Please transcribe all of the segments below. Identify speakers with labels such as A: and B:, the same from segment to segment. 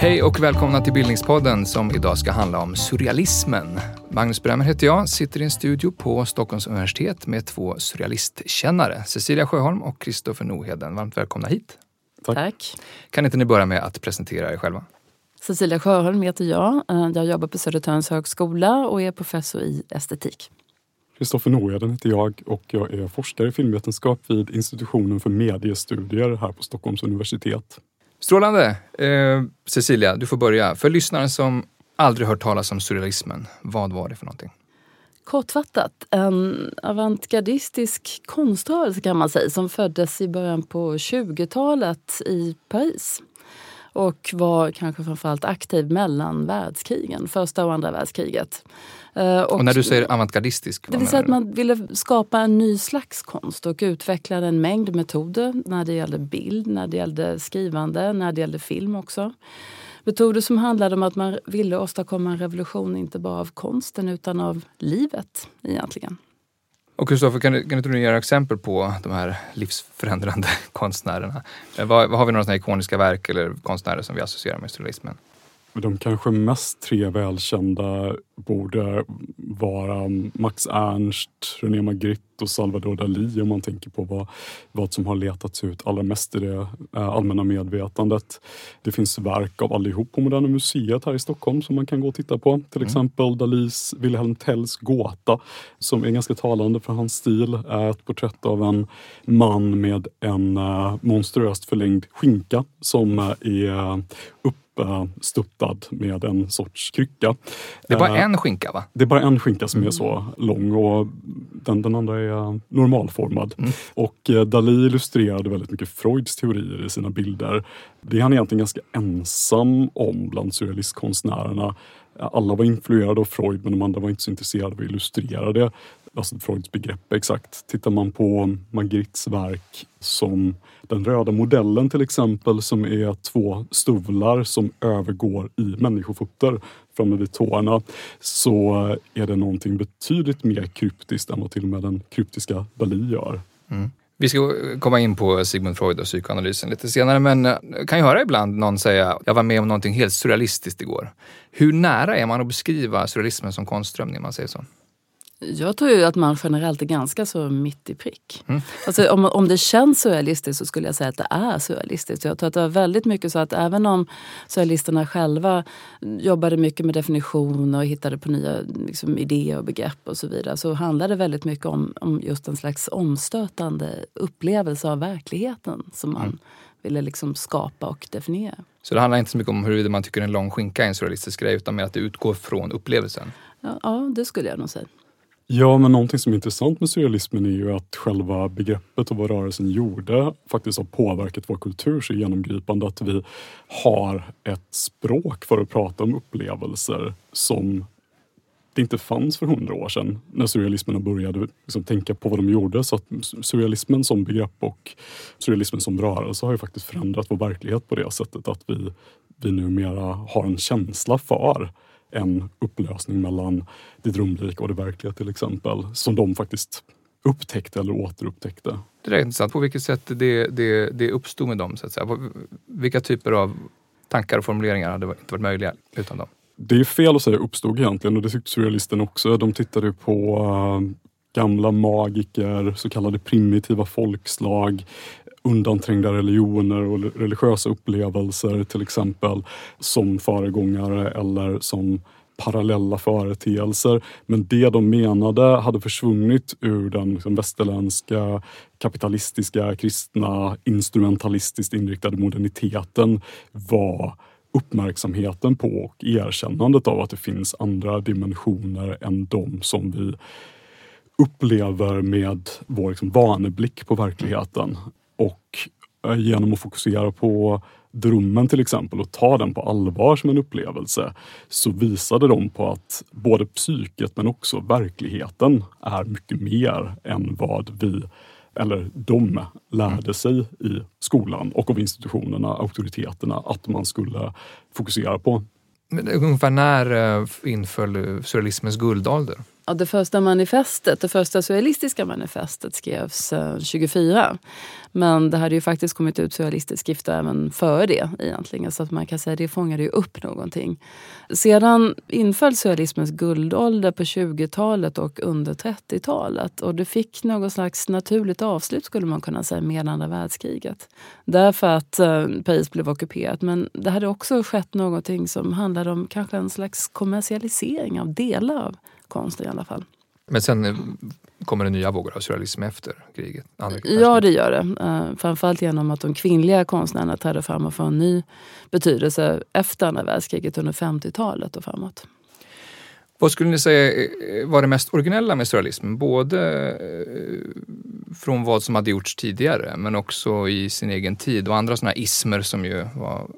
A: Hej och välkomna till Bildningspodden som idag ska handla om surrealismen. Magnus Bremmer heter jag, sitter i en studio på Stockholms universitet med två surrealistkännare, Cecilia Sjöholm och Kristoffer Noheden. Varmt välkomna hit.
B: Tack. Tack.
A: Kan inte ni börja med att presentera er själva?
B: Cecilia Sjöholm heter jag. Eh, jag jobbar på Södertörns högskola och är professor i estetik.
C: Kristoffer Noheden heter jag och jag är forskare i filmvetenskap vid institutionen för mediestudier här på Stockholms universitet.
A: Strålande! Eh, Cecilia, du får börja. För lyssnaren som aldrig hört talas om surrealismen, vad var det för någonting?
B: Kortfattat, en avantgardistisk konströrelse kan man säga som föddes i början på 20-talet i Paris och var kanske framförallt aktiv mellan världskrigen, första och andra världskriget.
A: Eh, och, och när du säger avantgardistisk?
B: Det vill säga att man ville skapa en ny slags konst och utvecklade en mängd metoder när det gällde bild, när det gällde skrivande, när det gällde film också. Metoder som handlade om att man ville åstadkomma en revolution inte bara av konsten utan av livet egentligen.
A: Och Kristoffer, kan, kan inte du ge exempel på de här livsförändrande konstnärerna? Eh, Var, har vi några sådana ikoniska verk eller konstnärer som vi associerar med surrealismen?
C: De kanske mest tre välkända borde vara Max Ernst, René Magritte och Salvador Dalí om man tänker på vad, vad som har letats ut allra mest i det eh, allmänna medvetandet. Det finns verk av allihop på Moderna Museet här i Stockholm som man kan gå och titta på. Till mm. exempel Dalís Wilhelm Tells Gåta som är ganska talande för hans stil. är Ett porträtt av en man med en uh, monstruöst förlängd skinka som uh, är upp uppstuttad med en sorts krycka.
A: Det är bara eh, en skinka va?
C: Det är bara en skinka som är så lång och den, den andra är normalformad. Mm. Och eh, Dalí illustrerade väldigt mycket Freuds teorier i sina bilder. Det är han egentligen ganska ensam om bland surrealistkonstnärerna. Alla var influerade av Freud men de andra var inte så intresserade av att illustrera det alltså Freuds begrepp exakt. Tittar man på Magrittes verk som den röda modellen till exempel som är två stövlar som övergår i människofötter framme vid tårna så är det någonting betydligt mer kryptiskt än vad till och med den kryptiska Dali gör. Mm.
A: Vi ska komma in på Sigmund Freud och psykoanalysen lite senare, men jag kan ju höra ibland någon säga jag var med om någonting helt surrealistiskt igår. Hur nära är man att beskriva surrealismen som konstströmning, om man säger så?
B: Jag tror ju att man generellt är ganska så mitt i prick. Mm. Alltså, om, om det känns surrealistiskt så skulle jag säga att det är surrealistiskt. Jag tror att det var väldigt mycket så att även om surrealisterna själva jobbade mycket med definitioner och hittade på nya liksom, idéer och begrepp och så vidare så handlade det väldigt mycket om, om just en slags omstötande upplevelse av verkligheten som man mm. ville liksom skapa och definiera.
A: Så det handlar inte så mycket om huruvida man tycker en lång skinka är en surrealistisk grej utan mer att det utgår från upplevelsen?
B: Ja, ja det skulle jag nog säga.
C: Ja, men någonting som är intressant med surrealismen är ju att själva begreppet och vad rörelsen gjorde faktiskt har påverkat vår kultur så genomgripande att vi har ett språk för att prata om upplevelser som det inte fanns för hundra år sedan när surrealismen började liksom tänka på vad de gjorde. Så att surrealismen som begrepp och surrealismen som rörelse har ju faktiskt förändrat vår verklighet på det sättet att vi, vi numera har en känsla för en upplösning mellan det drömlika och det verkliga till exempel. Som de faktiskt upptäckte eller återupptäckte.
A: Det är intressant. På vilket sätt det, det, det uppstod med dem? Så att säga. Vilka typer av tankar och formuleringar hade inte varit möjliga utan dem?
C: Det är fel att säga uppstod egentligen och det tyckte surrealisterna också. De tittade på uh, gamla magiker, så kallade primitiva folkslag, undanträngda religioner och religiösa upplevelser till exempel som föregångare eller som parallella företeelser. Men det de menade hade försvunnit ur den liksom västerländska kapitalistiska, kristna, instrumentalistiskt inriktade moderniteten var uppmärksamheten på och erkännandet av att det finns andra dimensioner än de som vi upplever med vår liksom vaneblick på verkligheten. Och eh, genom att fokusera på drömmen till exempel och ta den på allvar som en upplevelse så visade de på att både psyket men också verkligheten är mycket mer än vad vi eller de lärde sig i skolan och av institutionerna, auktoriteterna, att man skulle fokusera på.
A: Men ungefär när eh, inföll surrealismens guldålder?
B: Ja, det första manifestet, det första surrealistiska manifestet skrevs eh, 24. Men det hade ju faktiskt kommit ut surrealistisk skrift även före det egentligen. Så att man kan säga att det fångade ju upp någonting. Sedan inföll surrealismens guldålder på 20-talet och under 30-talet. Och det fick något slags naturligt avslut skulle man kunna säga med andra världskriget. Därför att eh, Paris blev ockuperat. Men det hade också skett någonting som handlade om kanske en slags kommersialisering av delar av konsten i alla fall.
A: Men sen eh, kommer det nya vågor av surrealism efter kriget?
B: Ja, det gör det. Uh, framförallt genom att de kvinnliga konstnärerna trädde fram och får en ny betydelse efter andra världskriget under 50-talet och framåt.
A: Vad skulle ni säga eh, var det mest originella med surrealismen? Både från vad som hade gjorts tidigare men också i sin egen tid och andra sådana ismer som ju var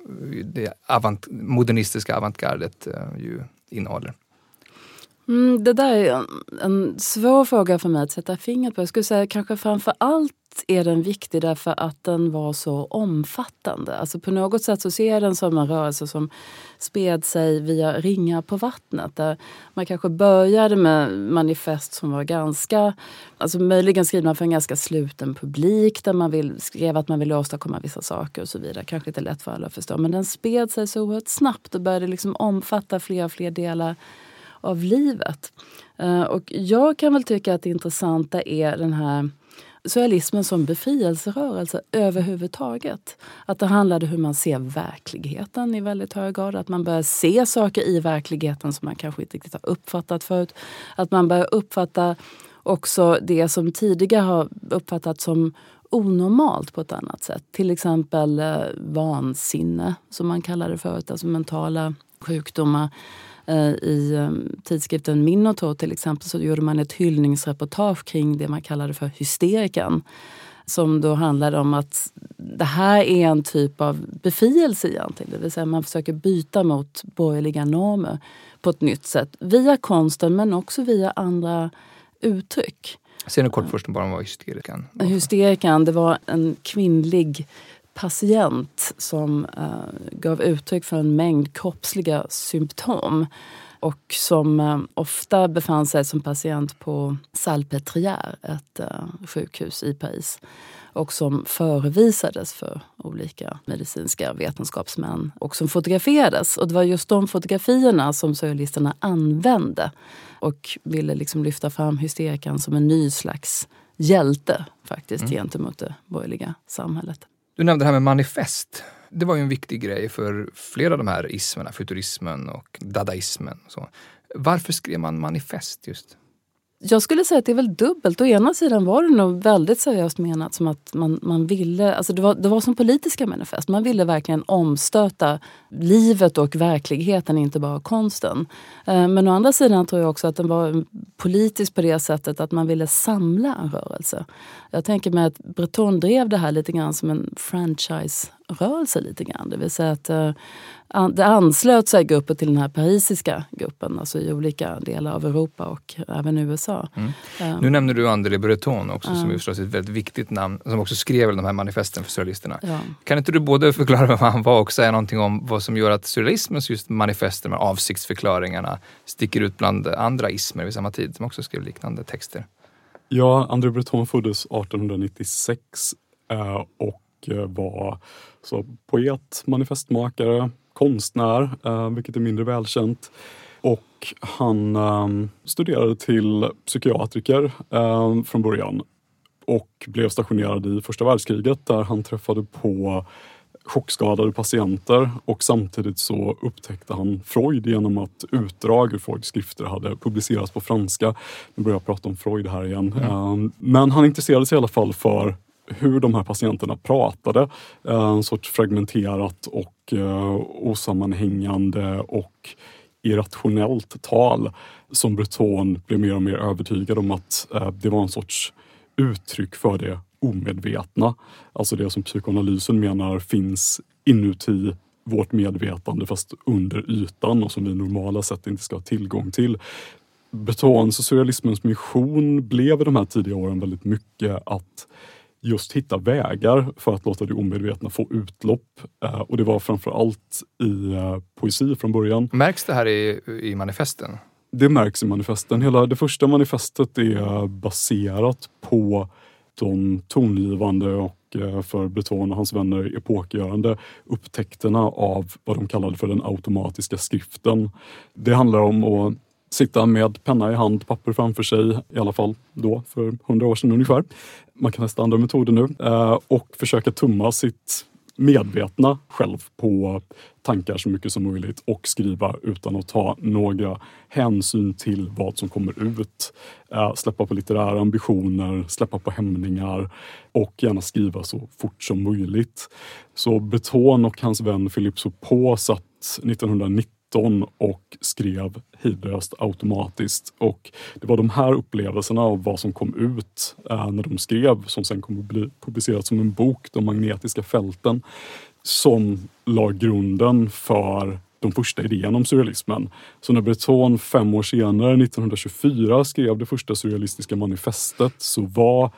A: det avant modernistiska avantgardet ju innehåller.
B: Mm, det där är en, en, svår fråga för mig att sätta fingret på. Jag skulle säga kanske framför allt är den viktig därför att den var så omfattande. Alltså på något sätt så ser jag den som en rörelse som spred sig via ringar på vattnet. Där man kanske började med manifest som var ganska, alltså möjligen skrivna för en ganska sluten publik där man vill, skrev att man ville åstadkomma vissa saker och så vidare. Kanske inte lätt för alla att förstå. Men den spred sig så oerhört snabbt och började liksom omfatta fler och fler delar av livet. Eh, och jag kan väl tycka att det intressanta är den här surrealismen som befrielserörelse överhuvudtaget. Att det handlade om hur man ser verkligheten i väldigt hög grad. Att man börjar se saker i verkligheten som man kanske inte riktigt har uppfattat förut. Att man börjar uppfatta också det som tidigare har uppfattats som onormalt på ett annat sätt. Till exempel eh, vansinne, som man kallade det förut, alltså mentala sjukdomar. Eh, I ehm, tidskriften Minotaur till exempel så gjorde man ett hyllningsreportage kring det man kallade för hysterikan. Som då handlade om att det här är en typ av befrielse egentligen. Det vill säga man försöker byta mot borgerliga normer på ett nytt sätt. Via konsten men också via andra uttryck.
A: Säg nu kort först bara vad hysterikan
B: Hysterikan, det var en kvinnlig patient som uh, gav uttryck för en mängd kroppsliga symptom och som uh, ofta befann sig som patient på Salpêtrière, ett uh, sjukhus i Paris och som förevisades för olika medicinska vetenskapsmän och som fotograferades. Och det var just de fotografierna som surrealisterna använde och ville liksom lyfta fram hysterikan som en ny slags hjälte faktiskt mm. gentemot det borgerliga samhället.
A: Du nämnde det här med manifest. Det var ju en viktig grej för flera av de här ismerna, futurismen och dadaismen. Och så. Varför skrev man manifest just?
B: Jag skulle säga att det är väl dubbelt. Å ena sidan var det nog väldigt seriöst menat som att man, man ville, alltså det var, det var som politiska manifest. Man ville verkligen omstöta livet och verkligheten, inte bara konsten. Eh, men å andra sidan tror jag också att den var politisk på det sättet att man ville samla en rörelse. Jag tänker mig att Breton drev det här lite grann som en franchise franchise-rörelse. lite grann. Det vill säga att eh, det anslöt sig grupper till den här parisiska gruppen, alltså i olika delar av Europa och även USA. Mm.
A: Um, nu nämner du André Breton också, um, som är förstås ett väldigt viktigt namn, som också skrev de här manifesten för surrealisterna. Ja. Kan inte du både förklara vem han var och säga någonting om vad som gör att surrealismens just manifester med avsiktsförklaringarna sticker ut bland andra ismer vid samma tid, som också skrev liknande texter?
C: Ja, André Breton föddes 1896 eh, och var så poet, manifestmakare, konstnär, eh, vilket är mindre välkänt. Och han um, studerade till psykiatriker um, från början och blev stationerad i första världskriget där han träffade på chockskadade patienter och samtidigt så upptäckte han Freud genom att utdrag ur Freuds skrifter hade publicerats på franska. Nu börjar jag prata om Freud här igen. Mm. Um, men han intresserade sig i alla fall för hur de här patienterna pratade. Eh, en sorts fragmenterat och eh, osammanhängande och irrationellt tal som Breton blev mer och mer övertygad om att eh, det var en sorts uttryck för det omedvetna. Alltså det som psykoanalysen menar finns inuti vårt medvetande fast under ytan och som vi normala sett inte ska ha tillgång till. Bretons och surrealismens mission blev i de här tidiga åren väldigt mycket att just hitta vägar för att låta det omedvetna få utlopp. Eh, och det var framförallt i eh, poesi från början.
A: Märks det här i, i manifesten?
C: Det märks i manifesten. Hela det första manifestet är baserat på de tongivande och eh, för Breton och hans vänner epokgörande upptäckterna av vad de kallade för den automatiska skriften. Det handlar om att sitta med penna i hand, papper framför sig, i alla fall då för hundra år sedan ungefär. Man kan testa andra metoder nu eh, och försöka tumma sitt medvetna själv på tankar så mycket som möjligt och skriva utan att ta några hänsyn till vad som kommer ut. Eh, släppa på litterära ambitioner, släppa på hämningar och gärna skriva så fort som möjligt. Så Breton och hans vän Philippe Soupot satt 1990 och skrev hejdlöst automatiskt. Och det var de här upplevelserna av vad som kom ut eh, när de skrev, som sen kommer att bli publicerat som en bok, De magnetiska fälten, som la grunden för de första idéerna om surrealismen. Så när Breton fem år senare, 1924, skrev det första surrealistiska manifestet så var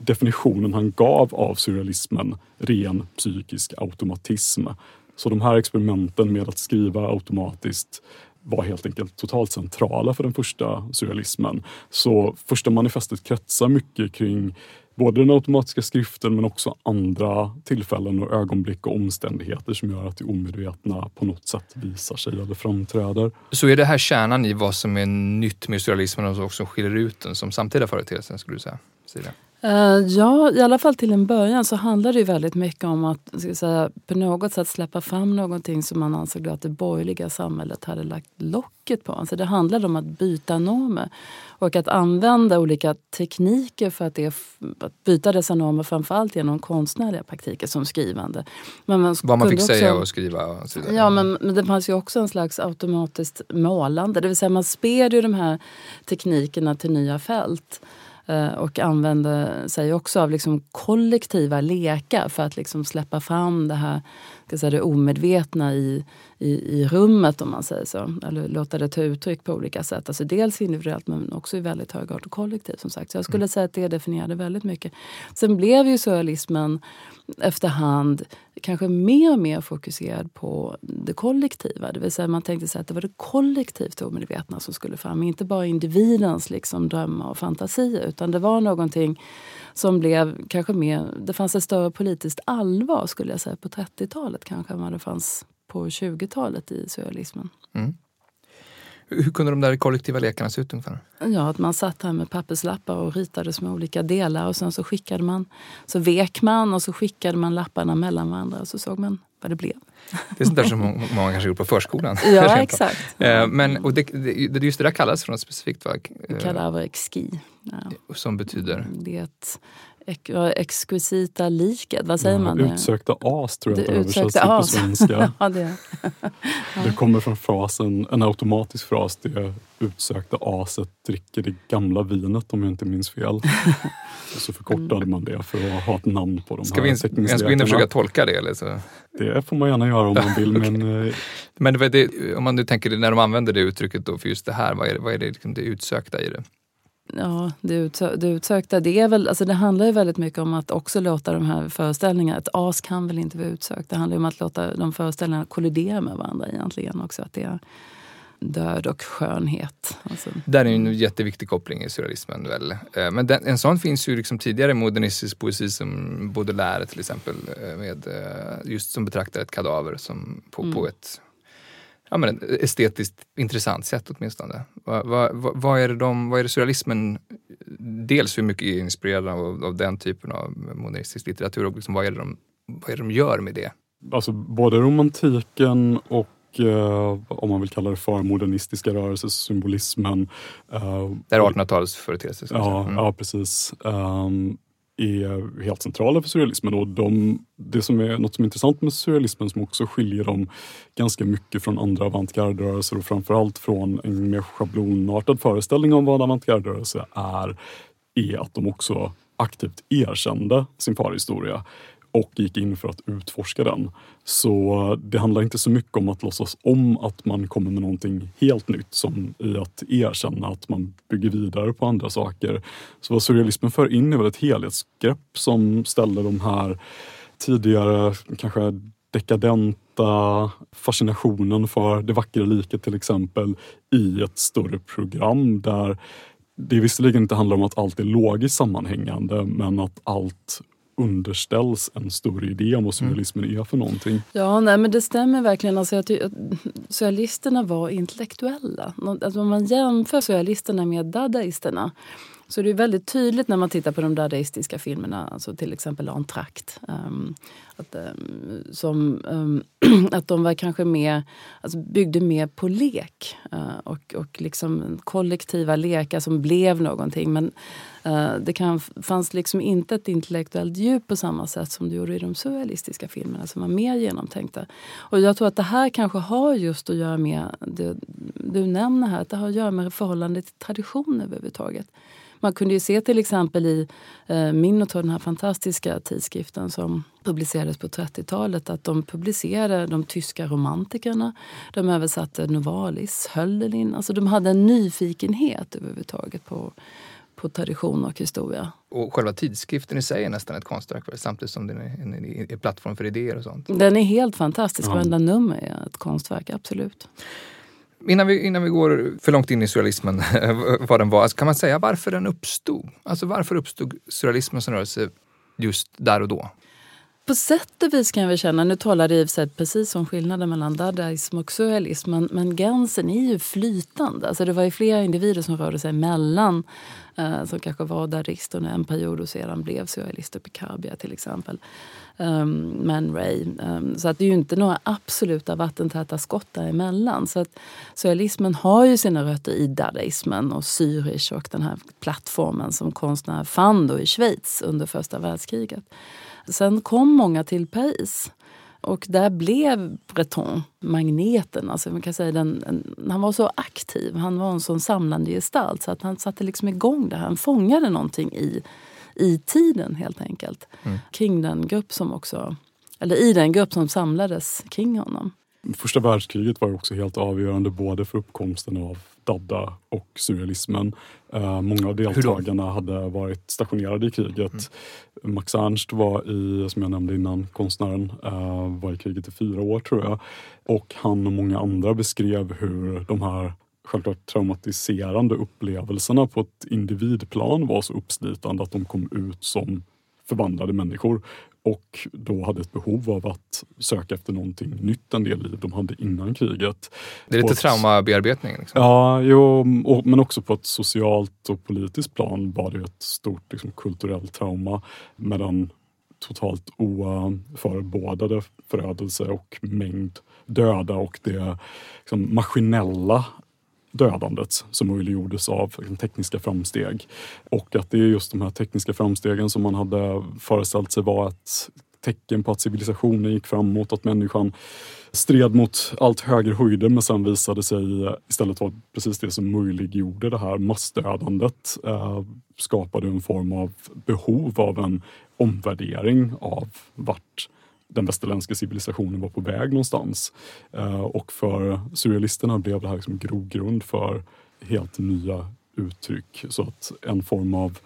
C: definitionen han gav av surrealismen ren psykisk automatism. Så de här experimenten med att skriva automatiskt var helt enkelt totalt centrala för den första surrealismen. Så första manifestet kretsar mycket kring både den automatiska skriften men också andra tillfällen och ögonblick och omständigheter som gör att det omedvetna på något sätt visar sig eller framträder.
A: Så är det här kärnan i vad som är nytt med surrealismen och som skiljer ut den som samtida företeelse, skulle du säga? Sida?
B: Uh, ja, i alla fall till en början så handlar det ju väldigt mycket om att ska säga, på något sätt släppa fram någonting som man ansåg att det borgerliga samhället hade lagt locket på. Alltså det handlade om att byta normer och att använda olika tekniker för att, det, att byta dessa normer framförallt genom konstnärliga praktiker som skrivande.
A: Men man Vad man fick också, säga och skriva och så
B: Ja, men, men det fanns ju också en slags automatiskt målande. Det vill säga man spred ju de här teknikerna till nya fält. Eh, och använde sig också av liksom kollektiva lekar för att liksom släppa fram det här säga, det omedvetna i, i, i rummet om man säger så. Eller låta det ta uttryck på olika sätt. Alltså dels individuellt men också i väldigt hög grad kollektivt. som sagt. Så jag skulle mm. säga att det definierade väldigt mycket. Sen blev ju surrealismen efterhand kanske mer och mer fokuserad på det kollektiva. Det vill säga man tänkte sig att det var det kollektivt omedvetna som skulle fram. Inte bara individens liksom drömmar och fantasier utan det var någonting som blev kanske mer... Det fanns ett större politiskt allvar skulle jag säga på 30-talet kanske än vad det fanns på 20-talet i surrealismen. Mm.
A: Hur kunde de där kollektiva lekarna se ut ungefär?
B: Ja, att man satt här med papperslappar och ritade små olika delar och sen så skickade man, så vek man och så skickade man lapparna mellan varandra och så såg man vad det blev.
A: Det är sånt där som många kanske gjort på förskolan.
B: Ja, exakt.
A: Eh, men, och det, det, just det där kallas för något specifikt va?
B: Kadaver exki. Ja.
A: Som betyder?
B: Det är ett exquisita liket, vad säger ja, man?
C: Utsökta as tror jag det översätts på svenska. ja, det. det kommer från frasen, en automatisk fras, det utsökta aset dricker det gamla vinet om jag inte minns fel. och så förkortade man det för att ha ett namn på de
A: Ska
C: här
A: Ska vi ens gå in och försöka tolka det? Eller så?
C: Det får man gärna göra om man vill. okay. Men,
A: eh, men det, om man nu tänker när de använder det uttrycket då för just det här, vad är, vad är det, liksom det utsökta i det?
B: Ja, det, utsö det utsökta. Det, är väl, alltså det handlar ju väldigt mycket om att också låta de här föreställningarna... Ett as kan väl inte vara utsökt. Det handlar om att låta de föreställningarna kollidera med varandra egentligen också. Att det är död och skönhet. Alltså.
A: Där är en jätteviktig koppling i surrealismen. Väl. Eh, men den, en sån finns ju liksom tidigare i modernistisk poesi som Baudelaire till exempel. Eh, med, eh, just som betraktar ett kadaver som på, mm. på ett ja, men estetiskt intressant sätt åtminstone. Vad, vad, vad, är det de, vad är det surrealismen, dels hur mycket är inspirerad av, av den typen av modernistisk litteratur och liksom vad, är det de, vad är det de gör med det?
C: Alltså både romantiken och eh, om man vill kalla det för modernistiska rörelser, symbolismen.
A: Eh, det är 1800-talets företeelse.
C: Ja, mm. ja, precis. Um, är helt centrala för surrealismen. Och de, det som är något som är intressant med surrealismen som också skiljer dem ganska mycket från andra avantgarde-rörelser och framförallt från en mer schablonartad föreställning om vad avantgarde-rörelse är, är att de också aktivt erkände sin förhistoria och gick in för att utforska den. Så det handlar inte så mycket om att låtsas om att man kommer med någonting helt nytt som i att erkänna att man bygger vidare på andra saker. Så vad surrealismen för in är väl ett helhetsgrepp som ställer de här tidigare kanske dekadenta fascinationen för det vackra liket till exempel i ett större program där det visserligen inte handlar om att allt är logiskt sammanhängande men att allt underställs en större idé om vad mm. surrealismen är för någonting.
B: Ja, nej, men det stämmer verkligen. Alltså, att, surrealisterna var intellektuella. Alltså, om man jämför surrealisterna med dadaisterna så det är väldigt tydligt när man tittar på de dadaistiska filmerna, alltså till exempel Entrakt. Um, ehm, att, um, som, um, att de var kanske mer, alltså byggde mer på lek uh, och, och liksom kollektiva lekar som blev någonting. Men uh, det kan, fanns liksom inte ett intellektuellt djup på samma sätt som det gjorde i de surrealistiska filmerna som var mer genomtänkta. Och jag tror att det här kanske har just att göra med det du nämner här, att det har att göra med förhållandet till tradition överhuvudtaget. Man kunde ju se till exempel i eh, Minotaur, den här fantastiska tidskriften som publicerades på 30-talet, att de publicerade de tyska romantikerna. De översatte Novalis, Hölderlin. Alltså de hade en nyfikenhet överhuvudtaget på på tradition och historia.
A: Och själva tidskriften i sig är nästan ett konstverk samtidigt som den är en, en plattform för idéer och sånt.
B: Den är helt fantastisk. Varenda nummer är ett konstverk, absolut.
A: Innan vi, innan vi går för långt in i surrealismen, vad den var, alltså kan man säga varför den uppstod? Alltså varför uppstod surrealismen som rörelse just där och då?
B: På sätt och vis kan vi känna, nu talar det i precis om skillnaden mellan dadaism och surrealism, men, men gränsen är ju flytande. Alltså det var ju flera individer som rörde sig mellan, eh, som kanske var dadaist under en period och sedan blev surrealister, Picabia till exempel ehm, um, Man Ray. Um, så att det är ju inte några absoluta vattentäta skott däremellan. Så att surrealismen har ju sina rötter i dadaismen och Zürich och den här plattformen som konstnärer fann då i Schweiz under första världskriget. Sen kom många till Paris. Och där blev Breton magneten. Alltså man kan säga den, en, han var så aktiv, han var en sån samlande gestalt så att han satte liksom igång det här. Han fångade någonting i i tiden helt enkelt. Mm. Kring den grupp som också, eller i den grupp som samlades kring honom.
C: Första världskriget var också helt avgörande både för uppkomsten av Dada och surrealismen. Uh, många av deltagarna hade varit stationerade i kriget. Mm. Max Ernst var i, som jag nämnde innan, konstnären, uh, var i kriget i fyra år tror jag. Och han och många andra beskrev hur de här självklart traumatiserande upplevelserna på ett individplan var så uppslitande att de kom ut som förvandlade människor och då hade ett behov av att söka efter någonting nytt än det liv de hade innan kriget.
A: Det är lite ett, traumabearbetning? Liksom.
C: Ja, jo, och, men också på ett socialt och politiskt plan var det ett stort liksom, kulturellt trauma med en totalt oförebådade förödelse och mängd döda och det liksom, maskinella dödandet som möjliggjordes av tekniska framsteg. Och att det är just de här tekniska framstegen som man hade föreställt sig var ett tecken på att civilisationen gick framåt, att människan stred mot allt högre höjder men sen visade sig istället vara precis det som möjliggjorde det här massdödandet. Eh, skapade en form av behov av en omvärdering av vart den västerländska civilisationen var på väg någonstans. Eh, och för surrealisterna blev det här liksom grogrund för helt nya uttryck. Så att en form av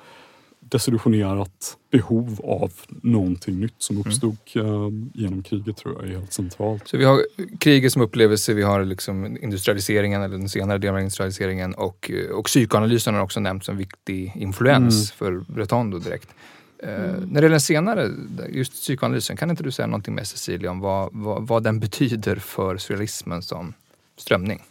C: desillusionerat behov av någonting nytt som mm. uppstod mm. genom kriget tror jag är helt centralt.
A: Så vi har kriget som upplevelse, vi har liksom industrialiseringen, eller den senare delen av industrialiseringen och, och psykoanalysen har också nämnts som viktig influens mm. för Breton direkt. Mm. När det gäller den senare, just psykoanalysen, kan inte du säga någonting med Cecilia om vad, vad, vad den betyder för surrealismen som strömning?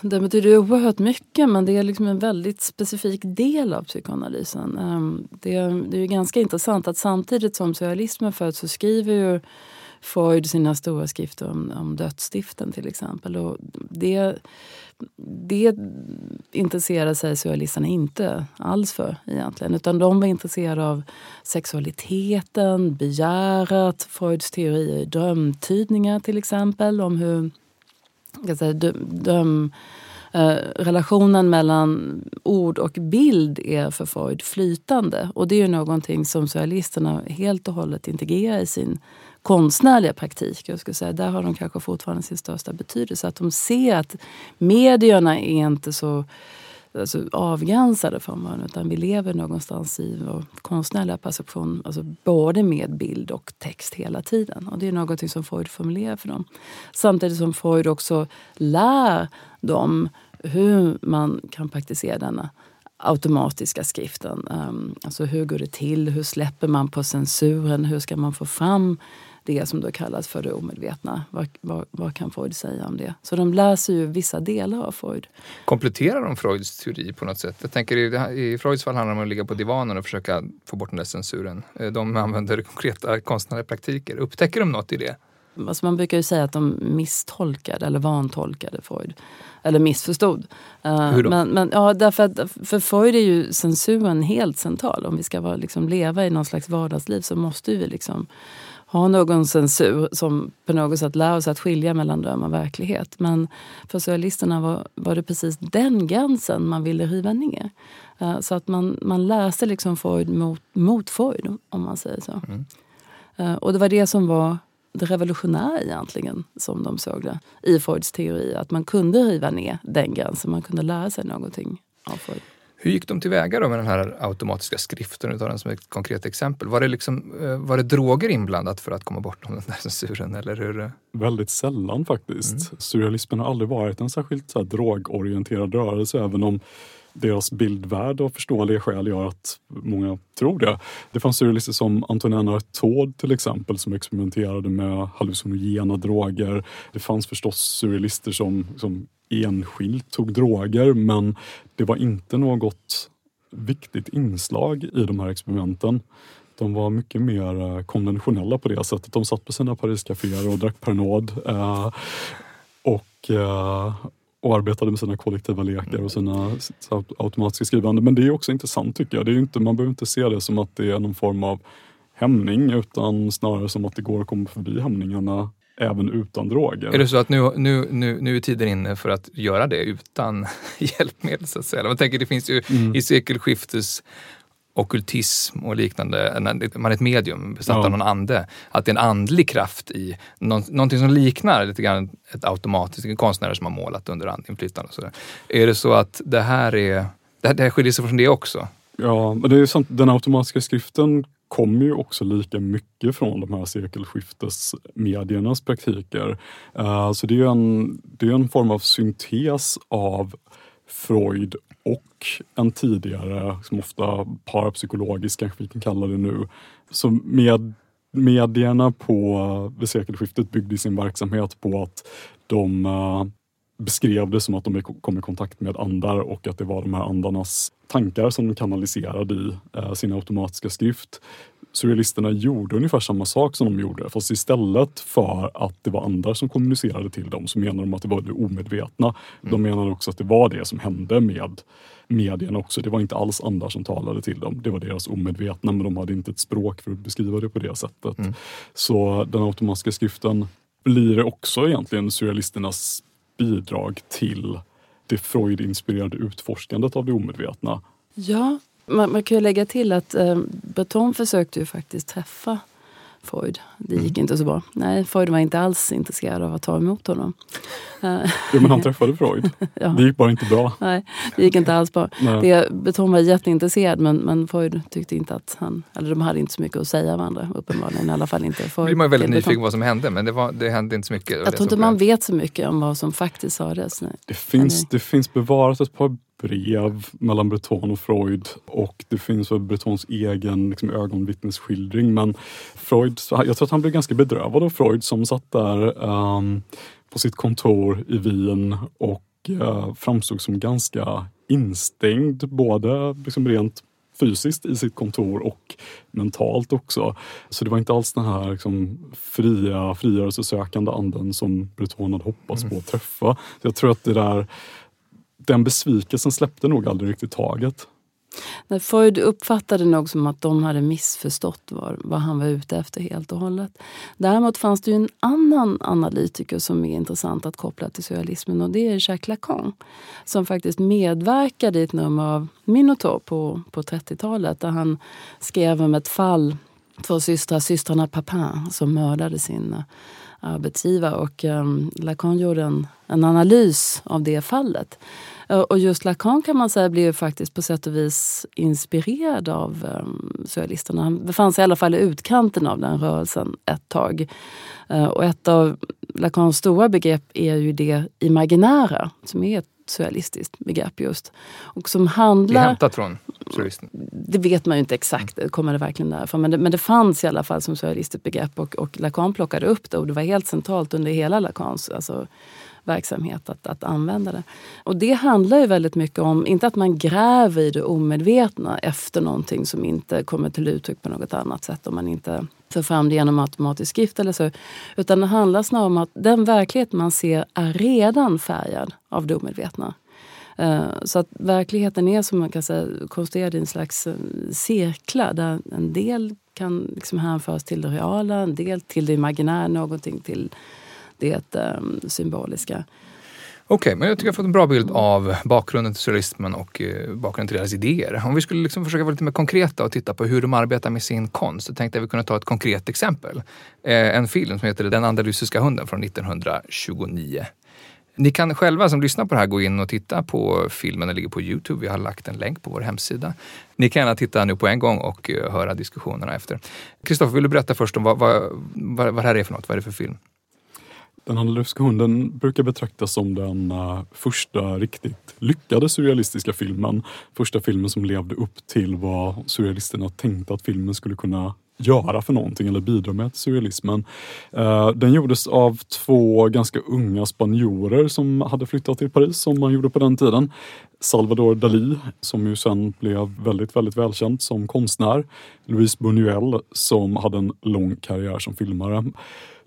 B: Den betyder oerhört mycket men det är liksom en väldigt specifik del av psykoanalysen. Ehm, det är, det är ganska intressant att samtidigt som surrealismen föds så skriver ju Freud sina stora skrifter om, om dödsstiften till exempel. Och det, det intresserar sig surrealisterna inte alls för egentligen. Utan de var intresserade av sexualiteten, begäret, Freuds teorier i drömtydningar till exempel. Om hur, jag säga, dröm, Eh, relationen mellan ord och bild är för Freud flytande. Och det är ju någonting som surrealisterna helt och hållet integrerar i sin konstnärliga praktik. Jag skulle säga, där har de kanske fortfarande sin största betydelse. Att de ser att medierna är inte så alltså, avgränsade från varandra utan vi lever någonstans i vår konstnärliga perception, alltså både med bild och text hela tiden. Och det är något som Freud formulerar för dem. Samtidigt som Freud också lär dem hur man kan praktisera denna automatiska skriften. Um, alltså hur går det till? Hur släpper man på censuren? Hur ska man få fram det som då kallas för det omedvetna. Vad, vad, vad, kan Freud säga om det? Så de läser ju vissa delar av Freud.
A: Kompletterar de Freuds teori på något sätt? Jag tänker i, i Freuds fall handlar det om att ligga på divanen och försöka få bort den där censuren. Eh, de använder konkreta konstnärliga praktiker. Upptäcker de något i det?
B: Alltså man brukar ju säga att de misstolkade eller vantolkade Freud. Eller missförstod.
A: Eh, Hur då?
B: Men, men, ja, därför att för Freud är ju censuren helt central. Om vi ska vara, liksom, leva i någon slags vardagsliv så måste vi liksom ha någon censur som på något sätt lär oss att skilja mellan dröm och verklighet. Men för surrealisterna var, var det precis den gränsen man ville riva ner. Uh, så att man, man läste liksom Freud mot, mot Freud, om man säger så. Mm. Uh, och det var det som var det revolutionära egentligen, som de såg det, i Freuds teori. Att man kunde riva ner den gränsen, man kunde lära sig någonting av Freud.
A: Hur gick de tillväga då med den här automatiska skriften? tar den som ett konkret exempel. Var det, liksom, eh, var det droger inblandat för att komma bort från den där censuren? Eller hur?
C: Väldigt sällan faktiskt. Mm. Surrealismen har aldrig varit en särskilt så här, drogorienterad rörelse även om deras bildvärld av förståeliga skäl gör att många tror det. Det fanns surrealister som Antonin Artaud till exempel som experimenterade med hallucinogena droger. Det fanns förstås surrealister som, som enskilt tog droger men det var inte något viktigt inslag i de här experimenten. De var mycket mer eh, konventionella på det sättet. De satt på sina Pariscaféer och drack Pernod eh, och, eh, och arbetade med sina kollektiva lekar och sina automatiska skrivande. Men det är också intressant tycker jag. Det är inte, man behöver inte se det som att det är någon form av hämning utan snarare som att det går att komma förbi hämningarna även utan droger.
A: Är det så att nu, nu, nu, nu är tiden inne för att göra det utan hjälpmedel? Så att säga? Man tänker, det finns ju mm. i sekelskiftes okultism och liknande, man är ett medium besatt ja. av någon ande. Att det är en andlig kraft i någon, någonting som liknar lite grann ett automatiskt, konstnärer som har målat under andinflytande. Och så där. Är det så att det här är, det här, det här skiljer sig från det också?
C: Ja, men det är sant. Den automatiska skriften kommer ju också lika mycket från de här sekelskiftesmediernas praktiker. Eh, så det är en, det är en form av syntes av Freud och en tidigare, som ofta parapsykologisk kanske vi kan kalla det nu. Så med, medierna på eh, vid sekelskiftet byggde sin verksamhet på att de eh, beskrev det som att de kom i kontakt med andar och att det var de här andarnas tankar som de kanaliserade i uh, sin automatiska skrift surrealisterna gjorde ungefär samma sak som de gjorde. Fast istället för att det var andra som kommunicerade till dem så menar de att det var det omedvetna. Mm. De menade också att det var det som hände med medierna också. Det var inte alls andra som talade till dem. Det var deras omedvetna men de hade inte ett språk för att beskriva det på det sättet. Mm. Så den automatiska skriften blir också egentligen surrealisternas bidrag till det Freud-inspirerade utforskandet av det omedvetna.
B: Ja, man, man kan ju lägga till att eh, Breton försökte ju faktiskt träffa Freud. Det gick mm. inte så bra. Nej, Freud var inte alls intresserad av att ta emot honom.
C: jo, men han träffade Freud. ja. Det gick bara inte bra.
B: Nej, det gick inte alls bra. Det, Beton var jätteintresserad men, men Freud tyckte inte att han... Eller de hade inte så mycket att säga varandra uppenbarligen. I alla fall inte Freud.
A: blir man väldigt nyfiken på vad som hände men det, var, det hände inte så mycket.
B: Jag tror inte man vet så mycket om vad som faktiskt sades.
C: Det finns, det finns bevarat ett par brev mellan Breton och Freud och det finns väl Bretons egen liksom, ögonvittnesskildring. Men Freud, jag tror att han blev ganska bedrövad av Freud som satt där um, på sitt kontor i Wien och uh, framstod som ganska instängd, både liksom rent fysiskt i sitt kontor och mentalt också. Så det var inte alls den här liksom, fria, frigörelsesökande anden som Breton hade hoppats mm. på att träffa. Så jag tror att det där den besvikelsen släppte nog aldrig riktigt taget.
B: Freud uppfattade nog som att de hade missförstått vad, vad han var ute efter helt och hållet. Däremot fanns det ju en annan analytiker som är intressant att koppla till surrealismen och det är Jacques Lacan. Som faktiskt medverkade i ett nummer av Minotaur på, på 30-talet där han skrev om ett fall, två systrar, systrarna Papin, som mördade sin arbetsgivare. Och um, Lacan gjorde en, en analys av det fallet. Uh, och just Lacan kan man säga blev faktiskt på sätt och vis inspirerad av um, surrealisterna. Han befann sig i alla fall i utkanten av den rörelsen ett tag. Uh, och ett av Lacans stora begrepp är ju det imaginära som är ett surrealistiskt begrepp just. Och som handlar...
A: Det är hämtat från surrealisten?
B: Det vet man ju inte exakt, kommer det verkligen därifrån. Men det, men det fanns i alla fall som surrealistiskt begrepp och, och Lacan plockade upp det och det var helt centralt under hela Lacans alltså, verksamhet att, att använda det. Och det handlar ju väldigt mycket om, inte att man gräver i det omedvetna efter någonting som inte kommer till uttryck på något annat sätt om man inte för fram det genom automatisk skrift eller så. Utan det handlar snarare om att den verklighet man ser är redan färgad av det omedvetna. Eh, så att verkligheten är som man kan säga konstruerad i en slags eh, cirklar där en del kan liksom hänföras till det reala, en del till det imaginära, någonting till det ehm, symboliska.
A: Okej, okay, men jag tycker jag har fått en bra bild av bakgrunden till surrealismen och eh, bakgrunden till deras idéer. Om vi skulle liksom försöka vara lite mer konkreta och titta på hur de arbetar med sin konst, så tänkte jag att vi kunde ta ett konkret exempel. Eh, en film som heter Den andalusiska hunden från 1929. Ni kan själva som lyssnar på det här gå in och titta på filmen, den ligger på Youtube. Vi har lagt en länk på vår hemsida. Ni kan gärna titta nu på en gång och eh, höra diskussionerna efter. Kristoffer, vill du berätta först om vad, vad, vad, vad det här är för något? Vad är det för film?
C: Den andalusiska hunden brukar betraktas som den eh, första riktigt lyckade surrealistiska filmen. Första filmen som levde upp till vad surrealisterna tänkte att filmen skulle kunna göra för någonting eller bidra med till surrealismen. Eh, den gjordes av två ganska unga spanjorer som hade flyttat till Paris som man gjorde på den tiden. Salvador Dalí som ju sen blev väldigt, väldigt välkänd som konstnär. Louise Buñuel som hade en lång karriär som filmare.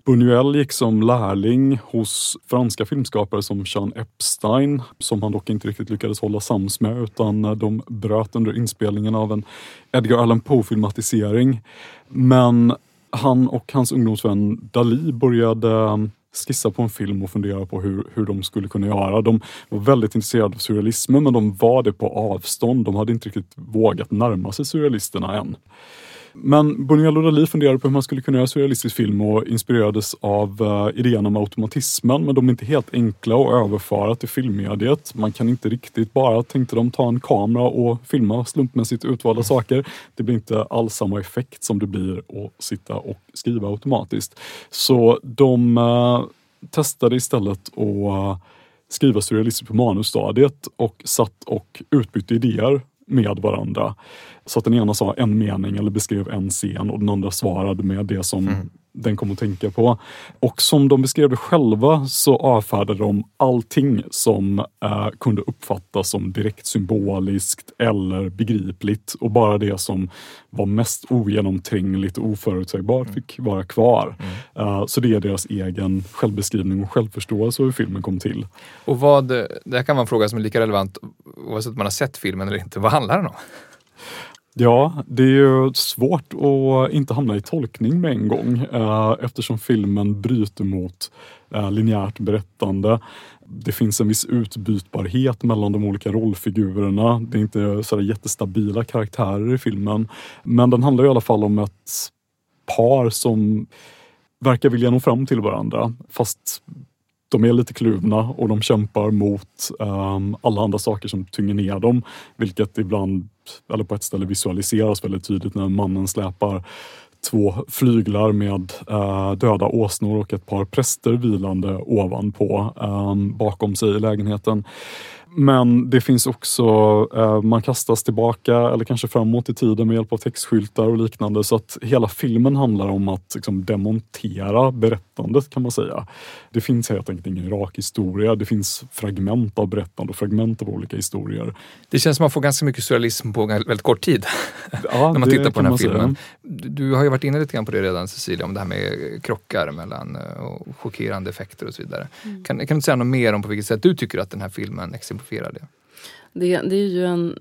C: Buñuel gick som lärling hos franska filmskapare som Jean Epstein, som han dock inte riktigt lyckades hålla sams med utan de bröt under inspelningen av en Edgar Allan Poe-filmatisering. Men han och hans ungdomsvän Dali började skissa på en film och fundera på hur, hur de skulle kunna göra. De var väldigt intresserade av surrealismen men de var det på avstånd. De hade inte riktigt vågat närma sig surrealisterna än. Men Buñuel Dali Dalí funderade på hur man skulle kunna göra surrealistisk film och inspirerades av uh, idén om automatismen. Men de är inte helt enkla att överföra till filmmediet. Man kan inte riktigt bara, tänkte de, ta en kamera och filma slumpmässigt utvalda saker. Det blir inte alls samma effekt som det blir att sitta och skriva automatiskt. Så de uh, testade istället att uh, skriva surrealistiskt på manusstadiet och satt och utbytte idéer med varandra. Så att den ena sa en mening eller beskrev en scen och den andra svarade med det som mm den kom att tänka på. Och som de beskrev det själva så avfärdade de allting som eh, kunde uppfattas som direkt symboliskt eller begripligt och bara det som var mest ogenomträngligt och oförutsägbart mm. fick vara kvar. Mm. Uh, så det är deras egen självbeskrivning och självförståelse hur filmen kom till.
A: Och vad, det här kan vara en fråga som är lika relevant oavsett om man har sett filmen eller inte. Vad handlar den om?
C: Ja, det är ju svårt att inte hamna i tolkning med en gång eh, eftersom filmen bryter mot eh, linjärt berättande. Det finns en viss utbytbarhet mellan de olika rollfigurerna. Det är inte så jättestabila karaktärer i filmen. Men den handlar i alla fall om ett par som verkar vilja nå fram till varandra fast de är lite kluvna och de kämpar mot um, alla andra saker som tynger ner dem. Vilket ibland, eller på ett ställe visualiseras väldigt tydligt när mannen släpar två flyglar med eh, döda åsnor och ett par präster vilande ovanpå eh, bakom sig i lägenheten. Men det finns också, eh, man kastas tillbaka eller kanske framåt i tiden med hjälp av textskyltar och liknande. Så att hela filmen handlar om att liksom, demontera berättandet kan man säga. Det finns helt enkelt ingen rak historia. Det finns fragment av berättande och fragment av olika historier.
A: Det känns som att man får ganska mycket surrealism på väldigt kort tid. Ja, när man tittar på den här filmen. Säga. Du har ju varit inne lite grann på det redan Cecilia, om det här med krockar mellan eh, och chockerande effekter och så vidare. Mm. Kan, kan du säga något mer om på vilket sätt du tycker att den här filmen exemplifierar det?
B: Det, det är ju en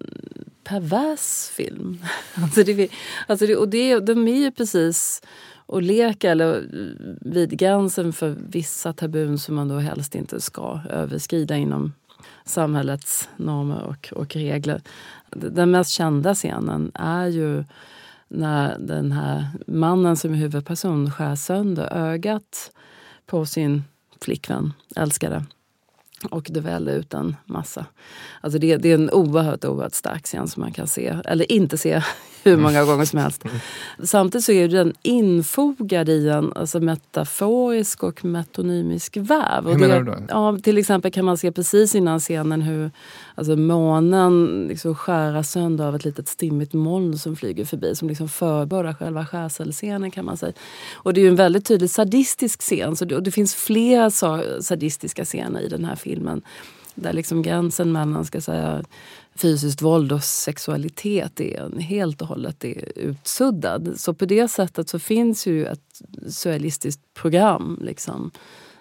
B: pervers film. alltså det, alltså det, och det, de är ju precis och leka eller eh, vid gränsen för vissa tabun som man då helst inte ska överskrida inom samhällets normer och, och regler. Den mest kända scenen är ju när den här mannen som är huvudperson skär sönder ögat på sin flickvän, älskade. Och det vällde ut en massa. Alltså det, det, är en oerhört, oerhört stark scen som man kan se, eller inte se hur många gånger som helst. Samtidigt så är den infogad i en alltså metaforisk och metonymisk väv.
A: Hur menar du då?
B: Ja, till exempel kan man se precis innan scenen hur alltså månen liksom skära sönder av ett litet stimmigt moln som flyger förbi som liksom förebådar själva skärselscenen kan man säga. Och det är en väldigt tydligt sadistisk scen så det, och det finns flera sadistiska scener i den här filmen där liksom gränsen mellan ska säga, fysiskt våld och sexualitet är helt och hållet är utsuddad. Så på det sättet så finns ju ett surrealistiskt program liksom,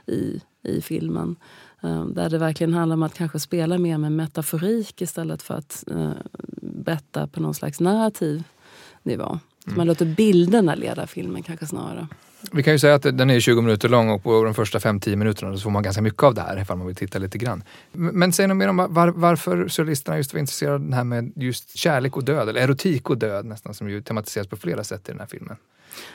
B: i, i filmen. Eh, där det verkligen handlar om att kanske spela mer med metaforik istället för att uh, berätta på någon slags narrativ nivå. Mm. Man låter bilderna leda filmen kanske snarare.
A: Vi kan ju säga att den är 20 minuter lång och på de första 5-10 minuterna så får man ganska mycket av det här ifall man vill titta lite grann. Men säg något mer om var, varför surrealisterna just var intresserade av det här med just kärlek och död, eller erotik och död nästan, som ju tematiseras på flera sätt i den här filmen.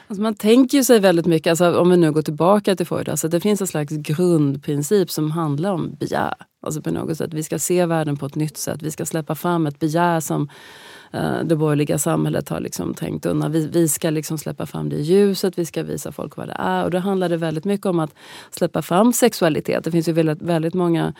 B: Alltså man tänker ju sig väldigt mycket, alltså om vi nu går tillbaka till Freud, alltså det finns en slags grundprincip som handlar om begär. Alltså på något sätt, vi ska se världen på ett nytt sätt. Vi ska släppa fram ett begär som Eh, det borgerliga samhället har liksom tänkt undan. Vi, vi ska liksom släppa fram det i ljuset, vi ska visa folk vad det är. Och då handlar det väldigt mycket om att släppa fram sexualitet. Det finns ju väldigt, väldigt många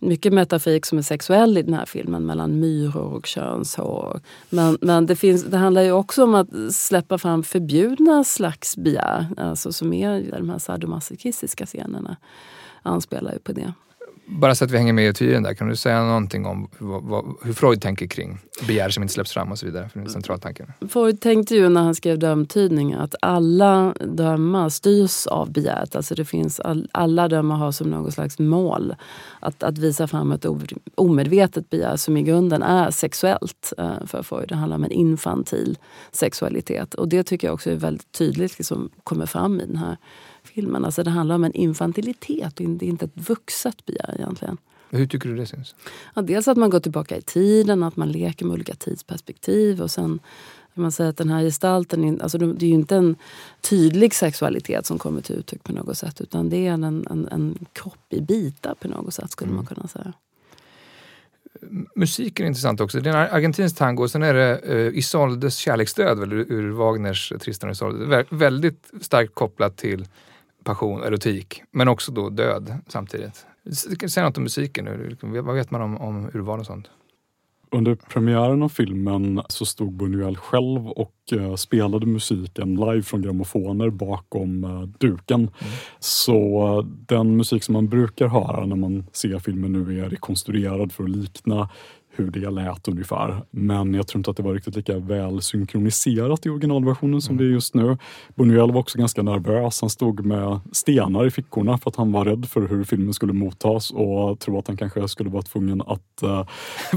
B: mycket metaforik som är sexuell i den här filmen mellan myror och könshår. Men, men det, finns, det handlar ju också om att släppa fram förbjudna slags begär. Alltså som är de här sadomasochistiska scenerna anspelar ju på det.
A: Bara så att vi hänger med i tiden där, kan du säga någonting om vad, vad, hur Freud tänker kring begär som inte släpps fram och så vidare? För centraltanken.
B: Freud tänkte ju när han skrev dömtydningar att alla dömar styrs av begäret. Alltså det finns all, alla dömar har som något slags mål att, att visa fram ett omedvetet begär som i grunden är sexuellt eh, för Freud. Det handlar om en infantil sexualitet och det tycker jag också är väldigt tydligt liksom, kommer fram i den här filmen. Alltså det handlar om en infantilitet, det är inte ett vuxet begär egentligen.
A: Hur tycker du det syns?
B: Ja, dels att man går tillbaka i tiden, att man leker med olika tidsperspektiv och sen man säger att den här gestalten, alltså det är ju inte en tydlig sexualitet som kommer till uttryck på något sätt utan det är en, en, en kropp i bitar på något sätt skulle mm. man kunna säga.
A: Musiken är intressant också. Det är en argentinsk tango och sen är det uh, Isoldes kärleksdöd ur, ur Wagners Tristan och Isolde. Väldigt starkt kopplat till passion, erotik, men också då död samtidigt. Säg något om musiken nu. Vad vet man om, om urval och sånt?
C: Under premiären av filmen så stod Buñuel själv och uh, spelade musiken live från grammofoner bakom uh, duken. Mm. Så uh, den musik som man brukar höra när man ser filmen nu är rekonstruerad för att likna hur det lät ungefär. Men jag tror inte att det var riktigt lika väl synkroniserat i originalversionen som mm. det är just nu. Buñuel var också ganska nervös. Han stod med stenar i fickorna för att han var rädd för hur filmen skulle mottas och tror att han kanske skulle vara tvungen att uh,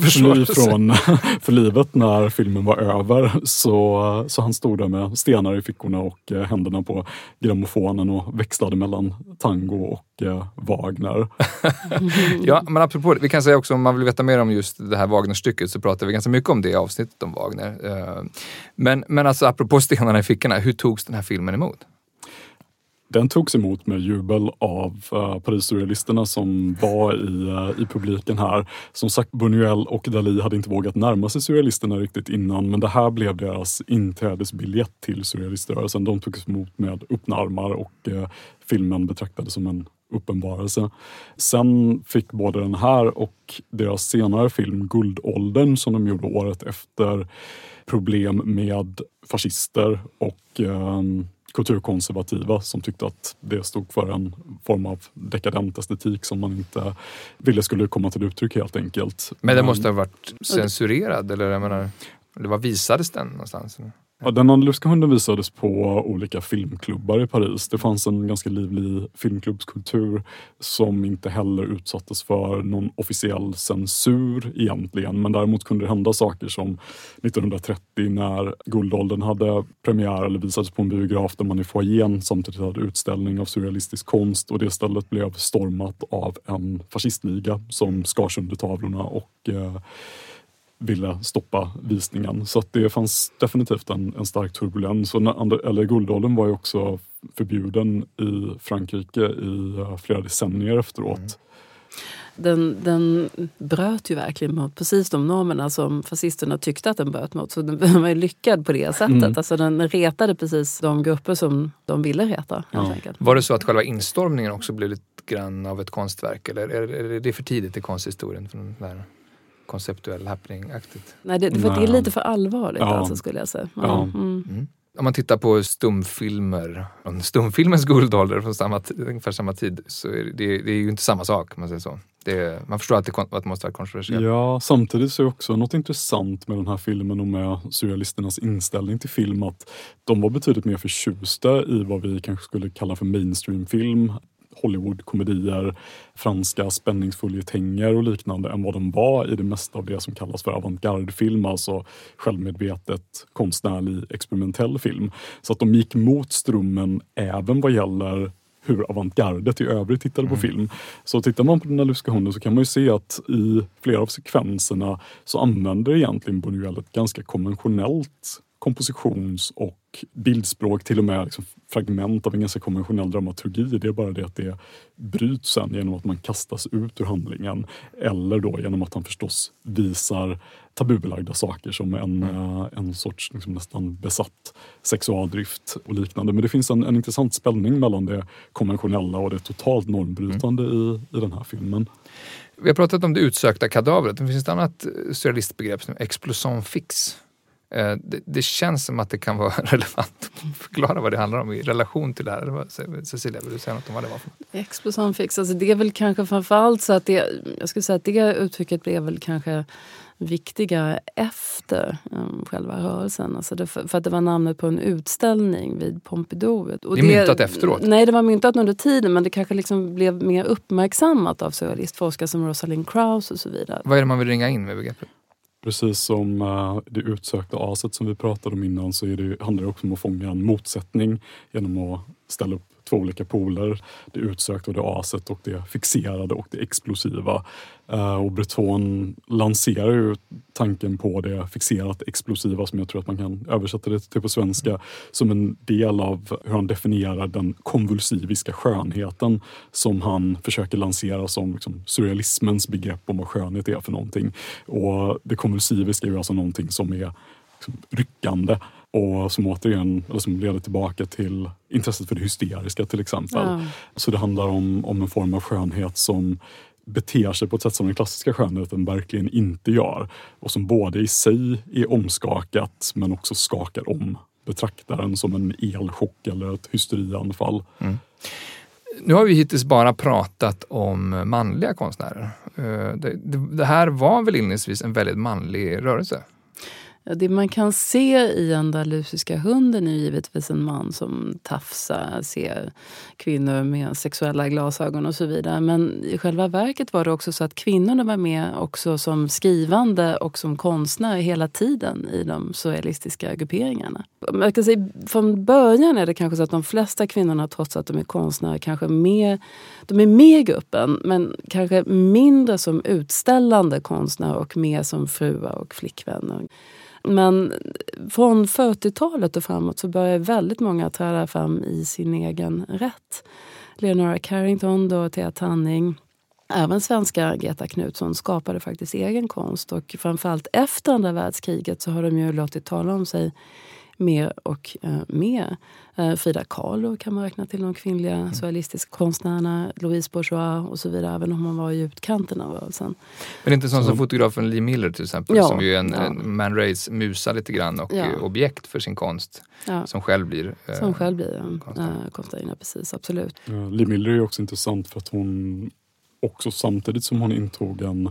C: fly från för livet när filmen var över. Så, så han stod där med stenar i fickorna och uh, händerna på grammofonen och växlade mellan tango och uh, Wagner.
A: ja, men apropå det, vi kan säga också om man vill veta mer om just det här här Wagner-stycket så pratar vi ganska mycket om det i avsnittet om Wagner. Eh, men, men alltså apropå stenarna i fickorna, hur togs den här filmen emot?
C: Den togs emot med jubel av eh, uh, Parissurrealisterna som var i, uh, i publiken här. Som sagt, Buñuel och Dalí hade inte vågat närma sig surrealisterna riktigt innan men det här blev deras inträdesbiljett till surrealiströrelsen. De togs emot med öppna armar och uh, filmen betraktades som en uppenbarelse. Sen fick både den här och deras senare film Guldåldern som de gjorde året efter problem med fascister och eh, kulturkonservativa som tyckte att det stod för en form av dekadent estetik som man inte ville skulle komma till uttryck helt enkelt.
A: Men den måste ha varit censurerad eller jag menar, vad visades den någonstans?
C: Ja, den andalusiska hunden visades på olika filmklubbar i Paris. Det fanns en ganska livlig filmklubbskultur som inte heller utsattes för någon officiell censur egentligen. Men däremot kunde det hända saker som 1930 när Guldåldern hade premiär eller visades på en biograf där man i foajén samtidigt hade utställning av surrealistisk konst och det stället blev stormat av en fascistliga som skar sönder tavlorna och eh, ville stoppa visningen. Så att det fanns definitivt en, en stark turbulens. Och när, eller Guldåldern var ju också förbjuden i Frankrike i uh, flera decennier efteråt. Mm.
B: Den, den bröt ju verkligen mot precis de normerna som fascisterna tyckte att den bröt mot. Så den var ju lyckad på det sättet. Mm. Alltså den retade precis de grupper som de ville reta. Ja.
A: Var det så att själva instormningen också blev lite grann av ett konstverk? Eller är, är det för tidigt i konsthistorien? För den där? Konceptuell happening-aktigt.
B: Nej, det, för det är lite för allvarligt ja. alltså, skulle jag säga. Ja. Mm.
A: Mm. Om man tittar på stumfilmer, stumfilmens guldålder från samma, ungefär samma tid, så är det, det är ju inte samma sak. Man, säger så. Det, man förstår att det, att det måste vara kontroversiellt.
C: Ja, samtidigt så är det också något intressant med den här filmen och med surrealisternas inställning till film att de var betydligt mer förtjusta i vad vi kanske skulle kalla för mainstreamfilm Hollywoodkomedier, franska spänningsföljetänger och liknande än vad de var i det mesta av det som kallas för avantgardefilm, alltså självmedvetet konstnärlig experimentell film. Så att de gick mot strömmen även vad gäller hur avantgardet i övrigt tittade på mm. film. Så tittar man på den här hunden så kan man ju se att i flera av sekvenserna så använder egentligen Buñuel ett ganska konventionellt kompositions och bildspråk, till och med liksom fragment av en ganska konventionell dramaturgi. Det är bara det att det bryts sen genom att man kastas ut ur handlingen. Eller då genom att han förstås visar tabubelagda saker som en, mm. uh, en sorts liksom nästan besatt sexualdrift och liknande. Men det finns en, en intressant spänning mellan det konventionella och det totalt normbrytande mm. i, i den här filmen.
A: Vi har pratat om det utsökta kadavret. Det finns ett annat surrealistbegrepp som explosion fix Eh, det, det, känns som att det kan vara relevant att förklara vad det handlar om i relation till det här. Cecilia, vill du säga något om vad det var? För?
B: Fix, alltså det är väl kanske framförallt så att det, jag skulle säga att det uttrycket blev väl kanske viktiga efter um, själva rörelsen. Alltså det, för, för, att det var namnet på en utställning vid Pompidou.
A: Och det är det, myntat efteråt?
B: Nej, det var myntat under tiden men det kanske liksom blev mer uppmärksammat av surrealistforskare som Rosalind Krauss och så vidare.
A: Vad är det man vill ringa in med begreppet?
C: Precis som eh, det utsökta aset som vi pratade om innan så är det, handlar det också om att fånga en motsättning genom att ställa upp två olika poler. Det utsökta och det aset och det fixerade och det explosiva. Eh, och Breton lanserar ju tanken på det fixerat explosiva som jag tror att man kan översätta det till på svenska som en del av hur han definierar den konvulsiviska skönheten som han försöker lansera som liksom surrealismens begrepp om vad skönhet är för någonting. Och det konvulsiviska är ju alltså någonting som är liksom ryckande och som återigen eller som leder tillbaka till intresset för det hysteriska till exempel. Ja. Så det handlar om, om en form av skönhet som beter sig på ett sätt som den klassiska skönheten verkligen inte gör. Och som både i sig är omskakat men också skakar om betraktaren som en elchock eller ett hysterianfall. Mm.
A: Nu har vi hittills bara pratat om manliga konstnärer. Eh, det, det, det här var väl inledningsvis en väldigt manlig rörelse?
B: Det man kan se i andalusiska hunden är givetvis en man som tafsar, ser kvinnor med sexuella glasögon och så vidare. Men i själva verket var det också så att kvinnorna var med också som skrivande och som konstnär hela tiden i de surrealistiska grupperingarna. Man kan säga, från början är det kanske så att de flesta kvinnorna, trots att de är konstnärer, kanske mer, de är med i gruppen men kanske mindre som utställande konstnärer och mer som fruar och flickvänner. Men från 40-talet och framåt så börjar väldigt många träda fram i sin egen rätt. Leonora Carrington, Thea Tanning, Även svenska Greta Knutsson skapade faktiskt egen konst och framförallt efter andra världskriget så har de ju låtit tala om sig mer och eh, mer. Eh, Frida Kahlo kan man räkna till de kvinnliga mm. surrealistiska konstnärerna. Louise Bourgeois och så vidare, även om hon var i utkanten av rörelsen.
A: Men inte sån så, som fotografen Lee Miller till exempel, ja, som ju är en, ja. en Man Rays musa lite grann och ja. objekt för sin konst. Som själv blir
B: eh, Som själv blir konstnärinna, precis. Absolut.
C: Lee Miller är också intressant för att hon också samtidigt som hon intog en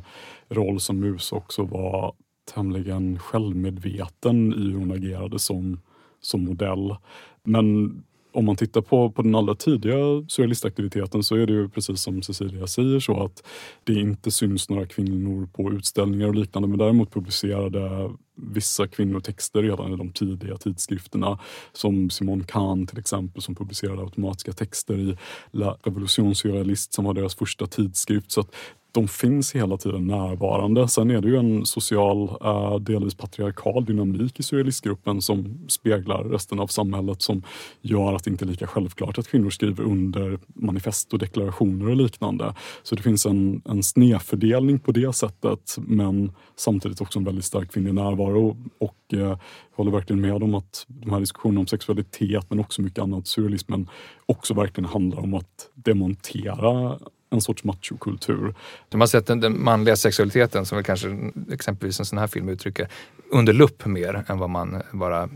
C: roll som mus också var tämligen självmedveten i hur hon agerade som som modell. Men om man tittar på, på den allra tidiga surrealistaktiviteten så är det ju precis som Cecilia säger så att det inte syns några kvinnor på utställningar och liknande men däremot publicerade vissa kvinnotexter redan i de tidiga tidskrifterna. Som Simone Kahn till exempel som publicerade automatiska texter i La Revolution Surrealiste som var deras första tidskrift. Så att de finns hela tiden närvarande. Sen är det ju en social, eh, delvis patriarkal dynamik i surrealistgruppen som speglar resten av samhället som gör att det inte är lika självklart att kvinnor skriver under manifest och deklarationer och liknande. Så det finns en, en snedfördelning på det sättet men samtidigt också en väldigt stark kvinnlig närvaro. Och eh, jag håller verkligen med om att de här diskussionerna om sexualitet men också mycket annat, surrealismen också verkligen handlar om att demontera en sorts machokultur.
A: De har sett den, den manliga sexualiteten, som väl kanske exempelvis en sån här film uttrycker, under lupp mer än vad man bara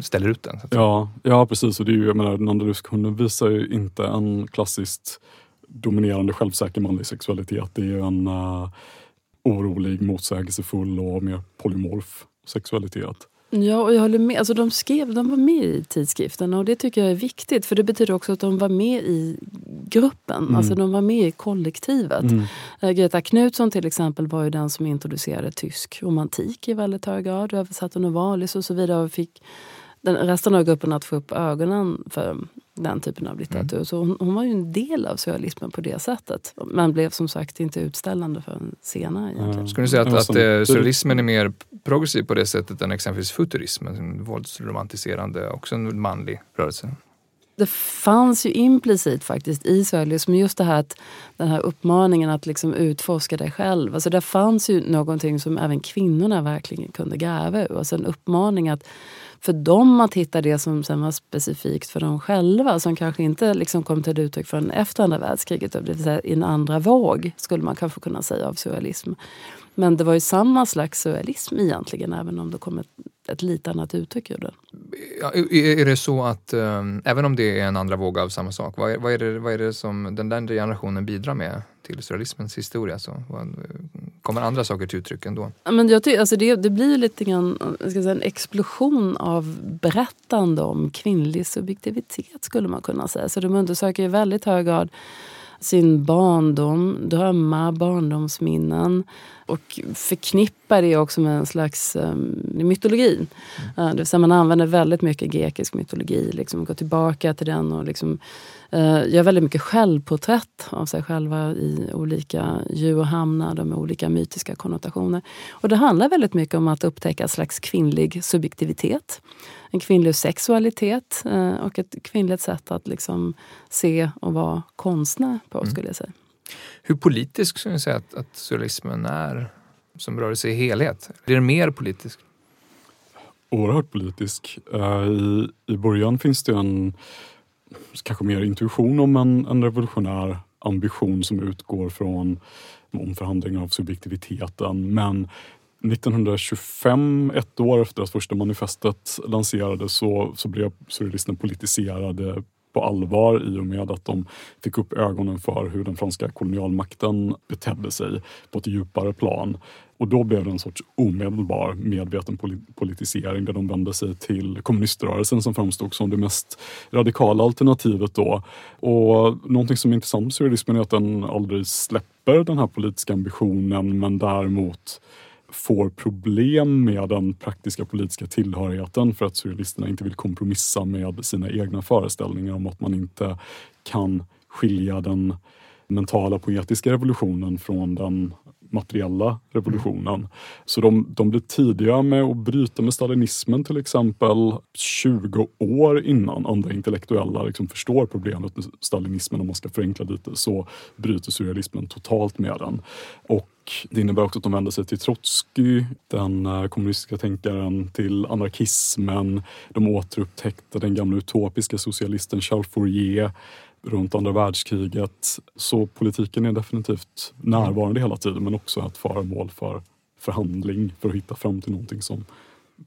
A: ställer ut den.
C: Ja, ja, precis. Och det är ju, jag menar, Nandaluskunden visar ju inte en klassiskt dominerande självsäker manlig sexualitet. Det är ju en uh, orolig, motsägelsefull och mer polymorf sexualitet.
B: Ja, och jag håller med. Alltså, de, skrev, de var med i tidskriften och det tycker jag är viktigt för det betyder också att de var med i gruppen. Mm. Alltså de var med i kollektivet. Mm. Uh, Greta Knutsson till exempel var ju den som introducerade tysk romantik i väldigt hög grad. Översatte Novalis och så vidare och fick den, resten av gruppen att få upp ögonen för den typen av litteratur. Mm. Så hon, hon, var ju en del av surrealismen på det sättet. Men blev som sagt inte utställande förrän senare. Egentligen.
A: Skulle du säga att, att eh, surrealismen är mer progressiv på det sättet än exempelvis futurismen? Våldsromantiserande, också en manlig rörelse.
B: Det fanns ju implicit faktiskt i surrealism just det här att den här uppmaningen att liksom utforska dig själv. Alltså det fanns ju någonting som även kvinnorna verkligen kunde gräva ur. Alltså en uppmaning att för dem att hitta det som sen var specifikt för dem själva som kanske inte liksom kom till uttryck förrän efter andra världskriget, det vill säga i en andra våg skulle man kanske kunna säga av surrealism. Men det var ju samma slags surrealism egentligen även om det kom ett, ett lite annat uttryck ur den.
A: Är det så att eh, även om det är en andra våg av samma sak, vad är, vad är, det, vad är det som den där generationen bidrar med till surrealismens historia? Så, vad, kommer andra saker till uttryck ändå?
B: Men jag tycker, alltså det, det blir lite grann ska säga, en explosion av berättande om kvinnlig subjektivitet skulle man kunna säga. Så de undersöker i väldigt hög grad sin barndom, drömmar, barndomsminnen och förknippar det också med en slags um, mytologi. Mm. Uh, det vill säga man använder väldigt mycket grekisk mytologi, liksom, går tillbaka till den och liksom, uh, gör väldigt mycket självporträtt av sig själva i olika djurhamnar med olika mytiska konnotationer. Och det handlar väldigt mycket om att upptäcka en slags kvinnlig subjektivitet en kvinnlig sexualitet uh, och ett kvinnligt sätt att liksom se och vara konstnär på, mm. skulle jag säga.
A: Hur politisk skulle ni säga att, att surrealismen är som rörelse i helhet? Blir den mer politisk?
C: Oerhört politisk. Eh, I, I början finns det en kanske mer intuition om en, en revolutionär ambition som utgår från omförhandling av subjektiviteten. Men 1925, ett år efter att första manifestet lanserades, så, så blev surrealisterna liksom politiserade på allvar i och med att de fick upp ögonen för hur den franska kolonialmakten betedde sig på ett djupare plan. Och då blev det en sorts omedelbar medveten politisering där de vände sig till kommuniströrelsen som framstod som det mest radikala alternativet då. Och någonting som är intressant med surrealismen är att den aldrig släpper den här politiska ambitionen men däremot får problem med den praktiska politiska tillhörigheten för att surrealisterna inte vill kompromissa med sina egna föreställningar om att man inte kan skilja den mentala poetiska revolutionen från den materiella revolutionen. Så de, de blir tidiga med att bryta med stalinismen till exempel 20 år innan andra intellektuella liksom förstår problemet med stalinismen om man ska förenkla lite så bryter surrealismen totalt med den. Och det innebär också att de vänder sig till Trotskij, den eh, kommunistiska tänkaren, till anarkismen. De återupptäckte den gamla utopiska socialisten Charles Fourier runt andra världskriget. Så politiken är definitivt närvarande hela tiden men också ett föremål för förhandling för att hitta fram till någonting som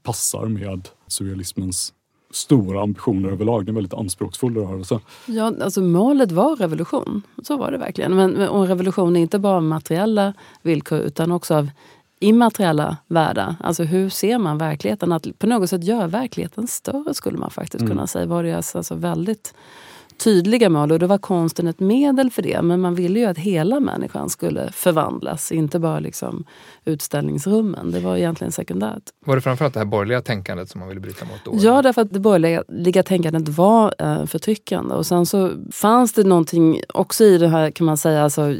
C: passar med surrealismens stora ambitioner överlag. Det är en väldigt anspråksfull rörelse.
B: Ja, alltså målet var revolution. Så var det verkligen. Men, och revolution är inte bara materiella villkor utan också av immateriella världar. Alltså hur ser man verkligheten? Att på något sätt göra verkligheten större skulle man faktiskt mm. kunna säga. Var det alltså väldigt tydliga mål och då var konsten ett medel för det. Men man ville ju att hela människan skulle förvandlas, inte bara liksom utställningsrummen. Det var egentligen sekundärt.
A: Var det framförallt det här borgerliga tänkandet som man ville bryta mot? Då,
B: ja, därför att det borgerliga tänkandet var eh, förtryckande. Och sen så fanns det någonting också i det här kan man säga, alltså,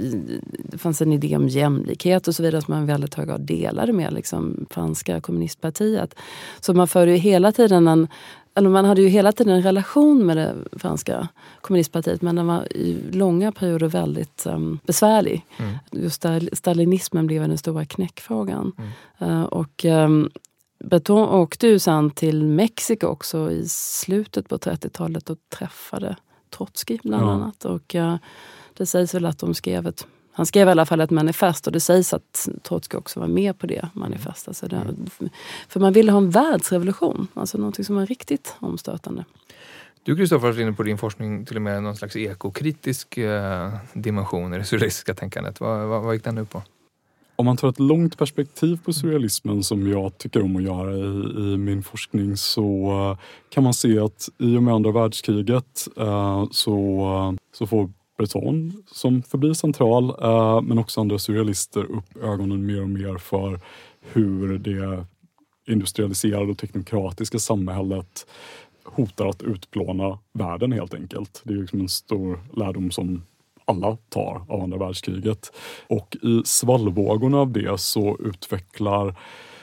B: det fanns en idé om jämlikhet och så vidare som man väldigt hög grad delade med liksom, franska kommunistpartiet. Så man förde ju hela tiden en eller man hade ju hela tiden en relation med det franska kommunistpartiet men den var i långa perioder väldigt um, besvärlig. Mm. Just stalinismen blev den stora knäckfrågan. Mm. Uh, och um, Breton åkte ju sen till Mexiko också i slutet på 30-talet och träffade Trotskij bland ja. annat. Och uh, det sägs väl att de skrev ett han skrev i alla fall ett manifest och det sägs att Trotskij också var med på det manifestet. Alltså det, mm. För man ville ha en världsrevolution, alltså något som var riktigt omstötande.
A: Du Kristoffer har varit inne på din forskning till och med någon slags ekokritisk eh, dimension i det surrealistiska tänkandet. Vad, vad, vad gick den ut på?
C: Om man tar ett långt perspektiv på surrealismen som jag tycker om att göra i, i min forskning så uh, kan man se att i och med andra världskriget uh, så, uh, så får Breton som förblir central, eh, men också andra surrealister upp ögonen mer och mer för hur det industrialiserade och teknokratiska samhället hotar att utplåna världen helt enkelt. Det är liksom en stor lärdom som alla tar av andra världskriget. Och i svallvågorna av det så utvecklar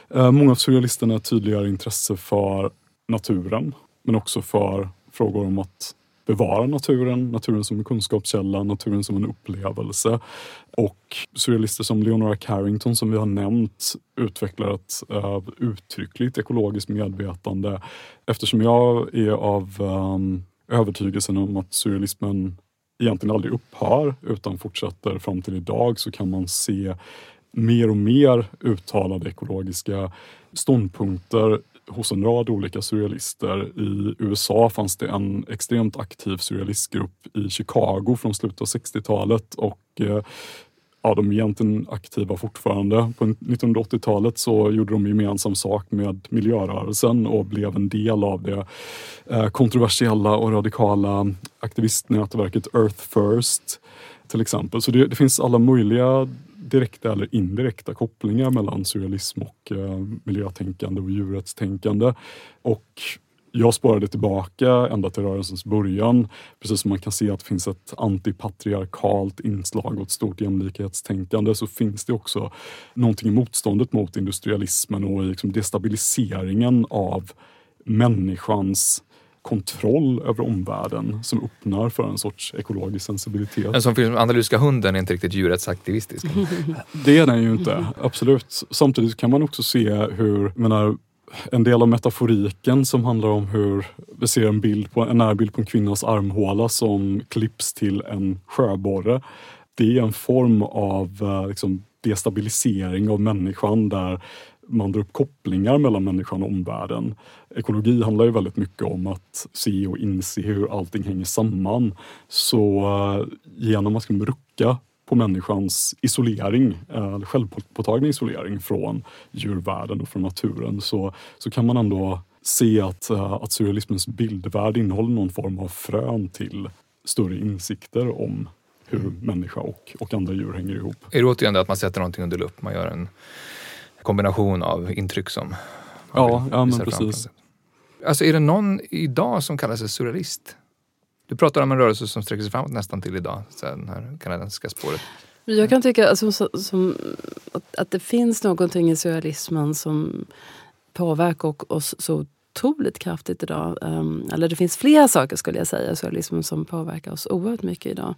C: eh, många av surrealisterna ett tydligare intresse för naturen, men också för frågor om att bevara naturen, naturen som en kunskapskälla, naturen som en upplevelse. Och surrealister som Leonora Carrington som vi har nämnt utvecklar ett uh, uttryckligt ekologiskt medvetande. Eftersom jag är av um, övertygelsen om att surrealismen egentligen aldrig upphör utan fortsätter fram till idag så kan man se mer och mer uttalade ekologiska ståndpunkter hos en rad olika surrealister. I USA fanns det en extremt aktiv surrealistgrupp i Chicago från slutet av 60-talet och eh, ja, de är egentligen aktiva fortfarande. På 1980-talet så gjorde de gemensam sak med miljörörelsen och blev en del av det eh, kontroversiella och radikala aktivistnätverket Earth First till exempel. Så det, det finns alla möjliga direkta eller indirekta kopplingar mellan surrealism och eh, miljötänkande och djurrättstänkande. Och jag spårade tillbaka ända till rörelsens början. Precis som man kan se att det finns ett antipatriarkalt inslag och ett stort jämlikhetstänkande så finns det också någonting i motståndet mot industrialismen och i liksom destabiliseringen av människans kontroll över omvärlden som öppnar för en sorts ekologisk sensibilitet.
A: En som film Andalusiska hunden är inte riktigt djurrättsaktivistisk.
C: det är den ju inte, absolut. Samtidigt kan man också se hur, menar, en del av metaforiken som handlar om hur vi ser en, bild på, en närbild på en kvinnas armhåla som klipps till en sjöborre. Det är en form av eh, liksom, destabilisering av människan där man drar upp kopplingar mellan människan och omvärlden. Ekologi handlar ju väldigt mycket om att se och inse hur allting hänger samman. Så eh, genom att liksom rucka på människans isolering, eller självpåtagna isolering från djurvärlden och från naturen så, så kan man ändå se att, eh, att surrealismens bildvärld innehåller någon form av frön till större insikter om hur människa och, och andra djur hänger ihop.
A: Är det återigen det att man sätter någonting under lupp? Man gör en kombination av intryck som
C: Ja, ja men precis.
A: Alltså är det någon idag som kallar sig surrealist? Du pratar om en rörelse som sträcker sig framåt nästan till idag, så det här kanadensiska spåret.
B: Jag kan tycka alltså, som, att det finns någonting i surrealismen som påverkar oss så otroligt kraftigt idag. Um, eller det finns flera saker skulle jag säga, surrealismen som påverkar oss oerhört mycket idag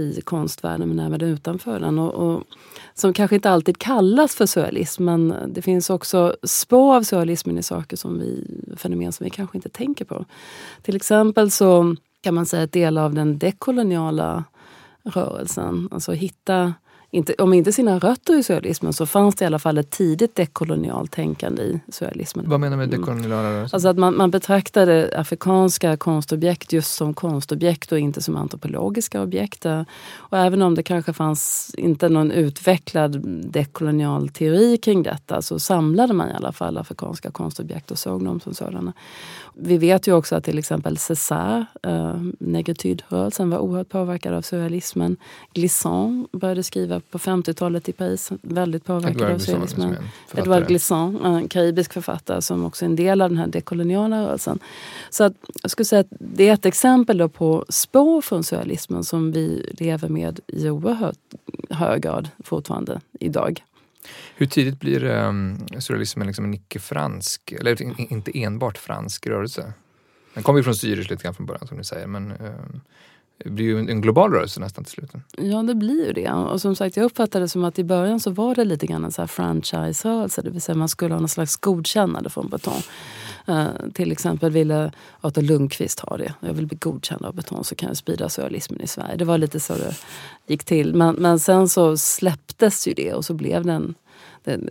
B: i konstvärlden men även utanför den. Och, och, som kanske inte alltid kallas för surrealism men det finns också spår av surrealismen i saker som vi, fenomen som vi kanske inte tänker på. Till exempel så kan man säga att delar av den dekoloniala rörelsen, alltså hitta inte, om inte sina rötter i surrealismen så fanns det i alla fall ett tidigt dekolonialt tänkande i surrealismen.
A: Vad menar du med dekoloniala rörelser?
B: Alltså att man, man betraktade afrikanska konstobjekt just som konstobjekt och inte som antropologiska objekt. Och även om det kanske fanns inte någon utvecklad dekolonial teori kring detta så samlade man i alla fall afrikanska konstobjekt och såg dem som sådana. Vi vet ju också att till exempel César, äh, negritude-rörelsen, var oerhört påverkad av surrealismen. Glissant började skriva på 50-talet i Paris, väldigt påverkad av surrealismen. Edouard Glissant, en karibisk författare som också är en del av den här dekoloniala rörelsen. Så att, jag skulle säga att det är ett exempel på spår från surrealismen som vi lever med i oerhört hög grad fortfarande idag.
A: Hur tidigt blir um, surrealismen liksom en icke-fransk, eller inte enbart fransk rörelse? Den kommer ju från Zürich lite grann från början som ni säger, men um, det blir ju en global rörelse nästan till slut.
B: Ja, det blir ju det. Och som sagt, jag uppfattade det som att i början så var det lite grann en franchise-rörelse. Det vill säga man skulle ha någon slags godkännande från Breton. Uh, eh, till exempel ville Arthur Lundqvist ha det. Jag vill bli godkänd av Breton så kan jag sprida surrealismen i Sverige. Det var lite så det gick till. Men, men sen så släpptes ju det och så blev den,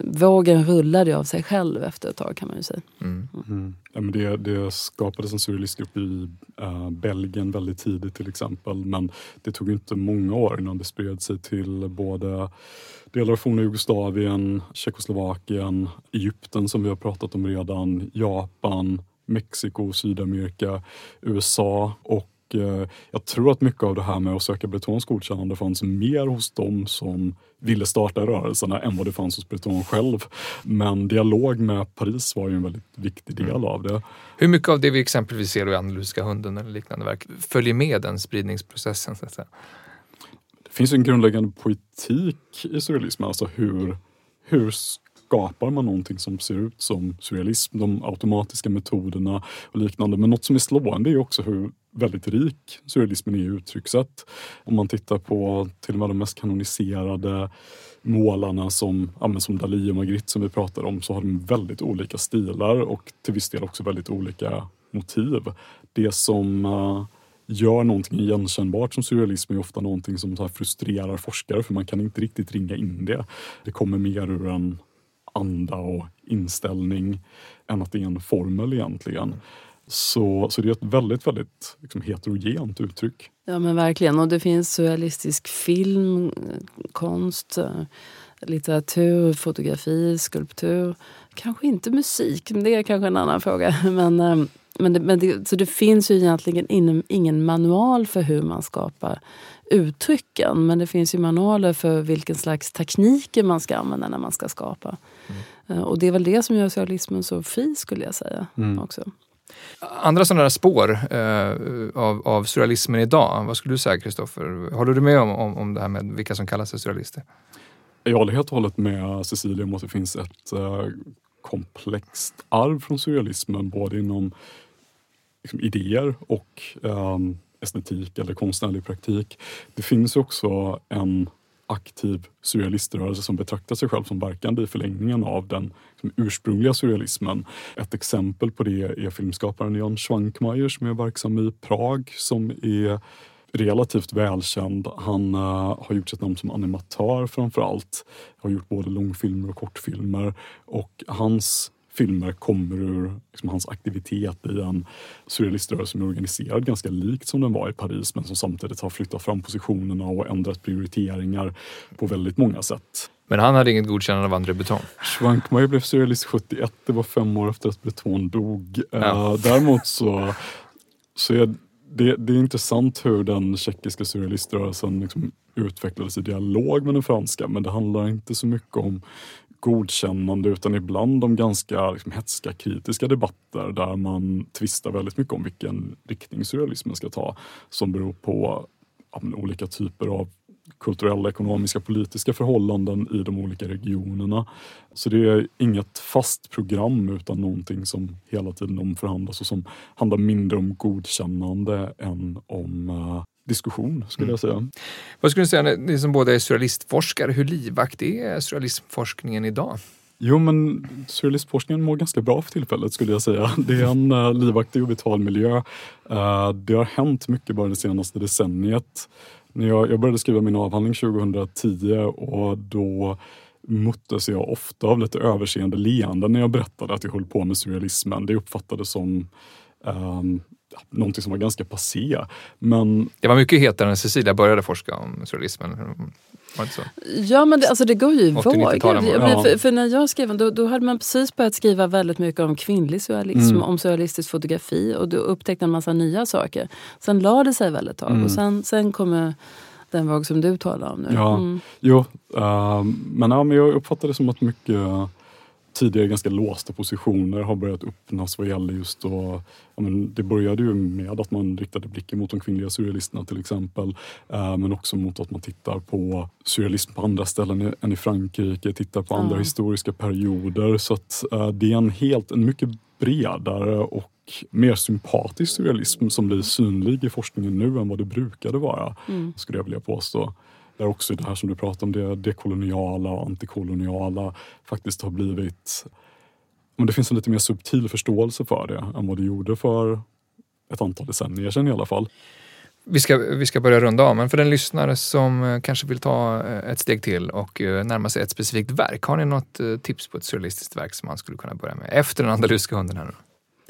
B: vågen rullade av sig själv efter ett tag kan man ju säga. Mm.
C: Mm. Ja, men det, det skapades en surrealistgrupp i äh, Belgien väldigt tidigt till exempel men det tog inte många år innan det spred sig till både delar av forna Jugoslavien, Tjeckoslovakien, Egypten som vi har pratat om redan, Japan, Mexiko, Sydamerika, USA och Eh, jag tror att mycket av det här med att söka Bretons godkännande fanns mer hos dem som ville starta rörelserna än vad det fanns hos Breton själv. Men dialog med Paris var ju en väldigt viktig del mm. av det.
A: Hur mycket av det vi exempelvis ser i Andalusiska hunden eller liknande verk följer med den spridningsprocessen? Så att säga?
C: Det finns en grundläggande poetik i surrealismen, alltså hur, hur skapar man någonting som ser ut som surrealism, de automatiska metoderna och liknande. Men något som är slående är också hur väldigt rik surrealismen är ju uttryckssätt. Om man tittar på till och med de mest kanoniserade målarna som, ja, som Dalí och Magritte som vi pratade om så har de väldigt olika stilar och till viss del också väldigt olika motiv. Det som uh, gör någonting igenkännbart som surrealism är ofta någonting som så frustrerar forskare för man kan inte riktigt ringa in det. Det kommer mer ur en anda och inställning än att det är en formel egentligen. Så, så det är ett väldigt, väldigt liksom, heterogent uttryck.
B: Ja men verkligen. Och det finns surrealistisk film, konst, eh, litteratur, fotografi, skulptur. Kanske inte musik, det är kanske en annan fråga. Men, eh, men, det, men det, så det finns ju egentligen ingen, ingen manual för hur man skapar uttrycken. Men det finns ju manualer för vilken slags tekniker man ska använda när man ska skapa. Mm. Och det är väl det som gör surrealismen så fri skulle jag säga. Mm. också.
A: Andra sådana där spår eh, av, av surrealismen idag, vad skulle du säga Kristoffer? Håller du med om, om, om det här med vilka som kallar sig surrealister?
C: Jag håller helt och hållet med Cecilia om att det finns ett eh, komplext arv från surrealismen både inom liksom, idéer och eh, estetik eller konstnärlig praktik. Det finns också en aktiv surrealiströrelse som betraktar sig själv som verkande i förlängningen av den liksom ursprungliga surrealismen. Ett exempel på det är filmskaparen Jan Schwankmajer som är verksam i Prag som är relativt välkänd. Han uh, har gjort sitt namn som animatör framför allt. Har gjort både långfilmer och kortfilmer och hans filmer kommer ur liksom, hans aktivitet i en surrealiströrelse som är organiserad ganska likt som den var i Paris men som samtidigt har flyttat fram positionerna och ändrat prioriteringar på väldigt många sätt.
A: Men han hade inget godkännande av André Breton?
C: Schwankmajer blev surrealist 71, det var fem år efter att Breton dog. Ja. Uh, däremot så, så är det, det, är intressant hur den tjeckiska surrealiströrelsen liksom utvecklades i dialog med den franska men det handlar inte så mycket om godkännande utan ibland om ganska liksom, hetska kritiska debatter där man tvistar väldigt mycket om vilken riktning surrealismen ska ta som beror på ja, olika typer av kulturella, ekonomiska, politiska förhållanden i de olika regionerna. Så det är inget fast program utan någonting som hela tiden omförhandlas och som handlar mindre om godkännande än om eh, diskussion skulle mm. jag säga.
A: Vad skulle du säga, ni som båda är surrealistforskare, hur livaktig är surrealismforskningen idag?
C: Jo men surrealistforskningen mår ganska bra för tillfället skulle jag säga. Det är en uh, livaktig och vital miljö. Uh, det har hänt mycket bara det senaste decenniet. När jag, jag började skriva min avhandling 2010 och då möttes jag ofta av lite överseende leenden när jag berättade att jag höll på med surrealismen. Det uppfattades som um, någonting som var ganska passé. Men...
A: Det var mycket hetare när Cecilia började forska om surrealismen. Var det så?
B: Ja men det, alltså det går ju i vågor. Ja. För, för, när jag skrev då, då hade man precis börjat skriva väldigt mycket om kvinnlig surrealism, mm. om surrealistisk fotografi och då upptäckte en massa nya saker. Sen la det sig väl ett tag mm. och sen, sen kommer den våg som du talar om nu.
C: Ja, mm. jo, uh, men, ja, men jag uppfattar det som att mycket tidigare ganska låsta positioner har börjat öppnas vad gäller just då, ja, men det började ju med att man riktade blicken mot de kvinnliga surrealisterna till exempel. Eh, men också mot att man tittar på surrealism på andra ställen än i Frankrike, tittar på andra historiska perioder. Så att eh, det är en helt, en mycket bredare och mer sympatisk surrealism som blir synlig i forskningen nu än vad det brukade vara, mm. skulle jag vilja påstå där också det här som du pratar om, det dekoloniala och antikoloniala faktiskt har blivit... Men det finns en lite mer subtil förståelse för det än vad det gjorde för ett antal decennier sedan i alla fall.
A: Vi ska, vi ska börja runda av, men för den lyssnare som eh, kanske vill ta eh, ett steg till och eh, närma sig ett specifikt verk, har ni något tips på ett surrealistiskt verk som man skulle kunna börja med efter den andalusiska hunden? Här nu?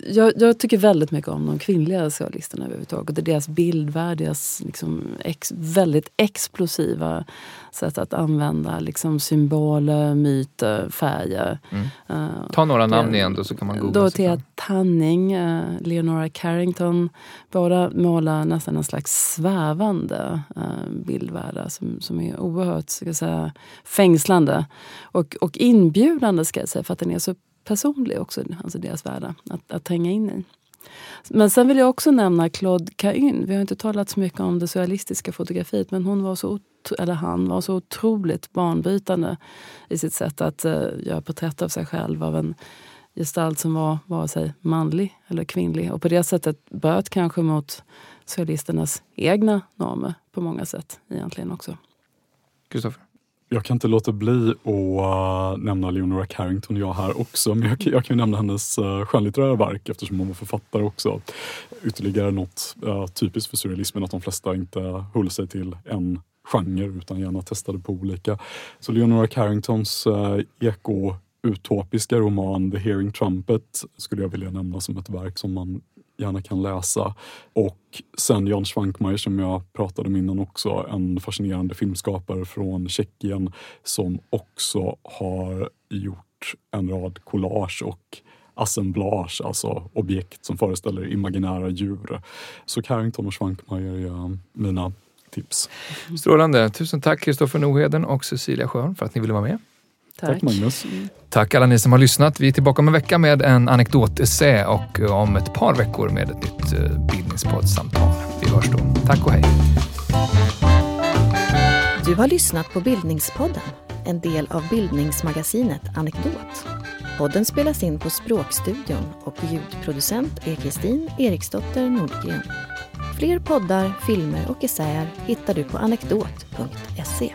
B: Jag, jag, tycker väldigt mycket om de kvinnliga surrealisterna överhuvudtaget. Det är deras bildvärld, deras liksom ex, väldigt explosiva sätt att använda liksom symboler, myter, färger. Mm.
A: Uh, Ta några namn igen då så kan man googla.
B: Dorothea Tanning, uh, Leonora Carrington. Båda målar nästan en slags svävande uh, bildvärldar som, som är oerhört ska säga, fängslande. Och, och inbjudande ska jag säga för att den är så personlig också, alltså deras värld att, att tränga in i. Men sen vill jag också nämna Claude Cahun. Vi har inte talat så mycket om det surrealistiska fotografiet men hon var så, eller han var så otroligt banbrytande i sitt sätt att uh, göra porträtt av sig själv av en gestalt som var vare sig manlig eller kvinnlig och på det sättet bröt kanske mot surrealisternas egna normer på många sätt egentligen också.
A: Kristoffer?
C: Jag kan inte låta bli att eh, nämna Leonora Carrington jag här också, men jag, jag kan nämna hennes uh, skönlitterära verk eftersom hon var författare också. Ytterligare något uh, typiskt för surrealismen att de flesta inte höll sig till en genre utan gärna testade på olika. Så Leonora Carringtons uh, eko utopiska roman The Hearing Trumpet skulle jag vilja nämna som ett verk som man gärna kan läsa. Och sen Jan Schwankmeier som jag pratade om innan också, en fascinerande filmskapare från Tjeckien som också har gjort en rad collage och assemblage, alltså objekt som föreställer imaginära djur. Så Carrington och Schwankmeier är eh, mina tips.
A: Strålande. Tusen tack Kristoffer Noheden och Cecilia Schön för att ni ville vara med.
C: Tack. Tack Magnus.
A: Tack alla ni som har lyssnat. Vi är tillbaka om en vecka med en anekdotessä och eh, om ett par veckor med ett nytt eh, bildningspoddssamtal. Vi hörs då. Tack och hej.
D: Du har lyssnat på Bildningspodden, en del av bildningsmagasinet Anekdot. Podden spelas in på Språkstudion och ljudproducent är Kristin Eriksdotter Nordgren. Fler poddar, filmer och essäer hittar du på anekdot.se.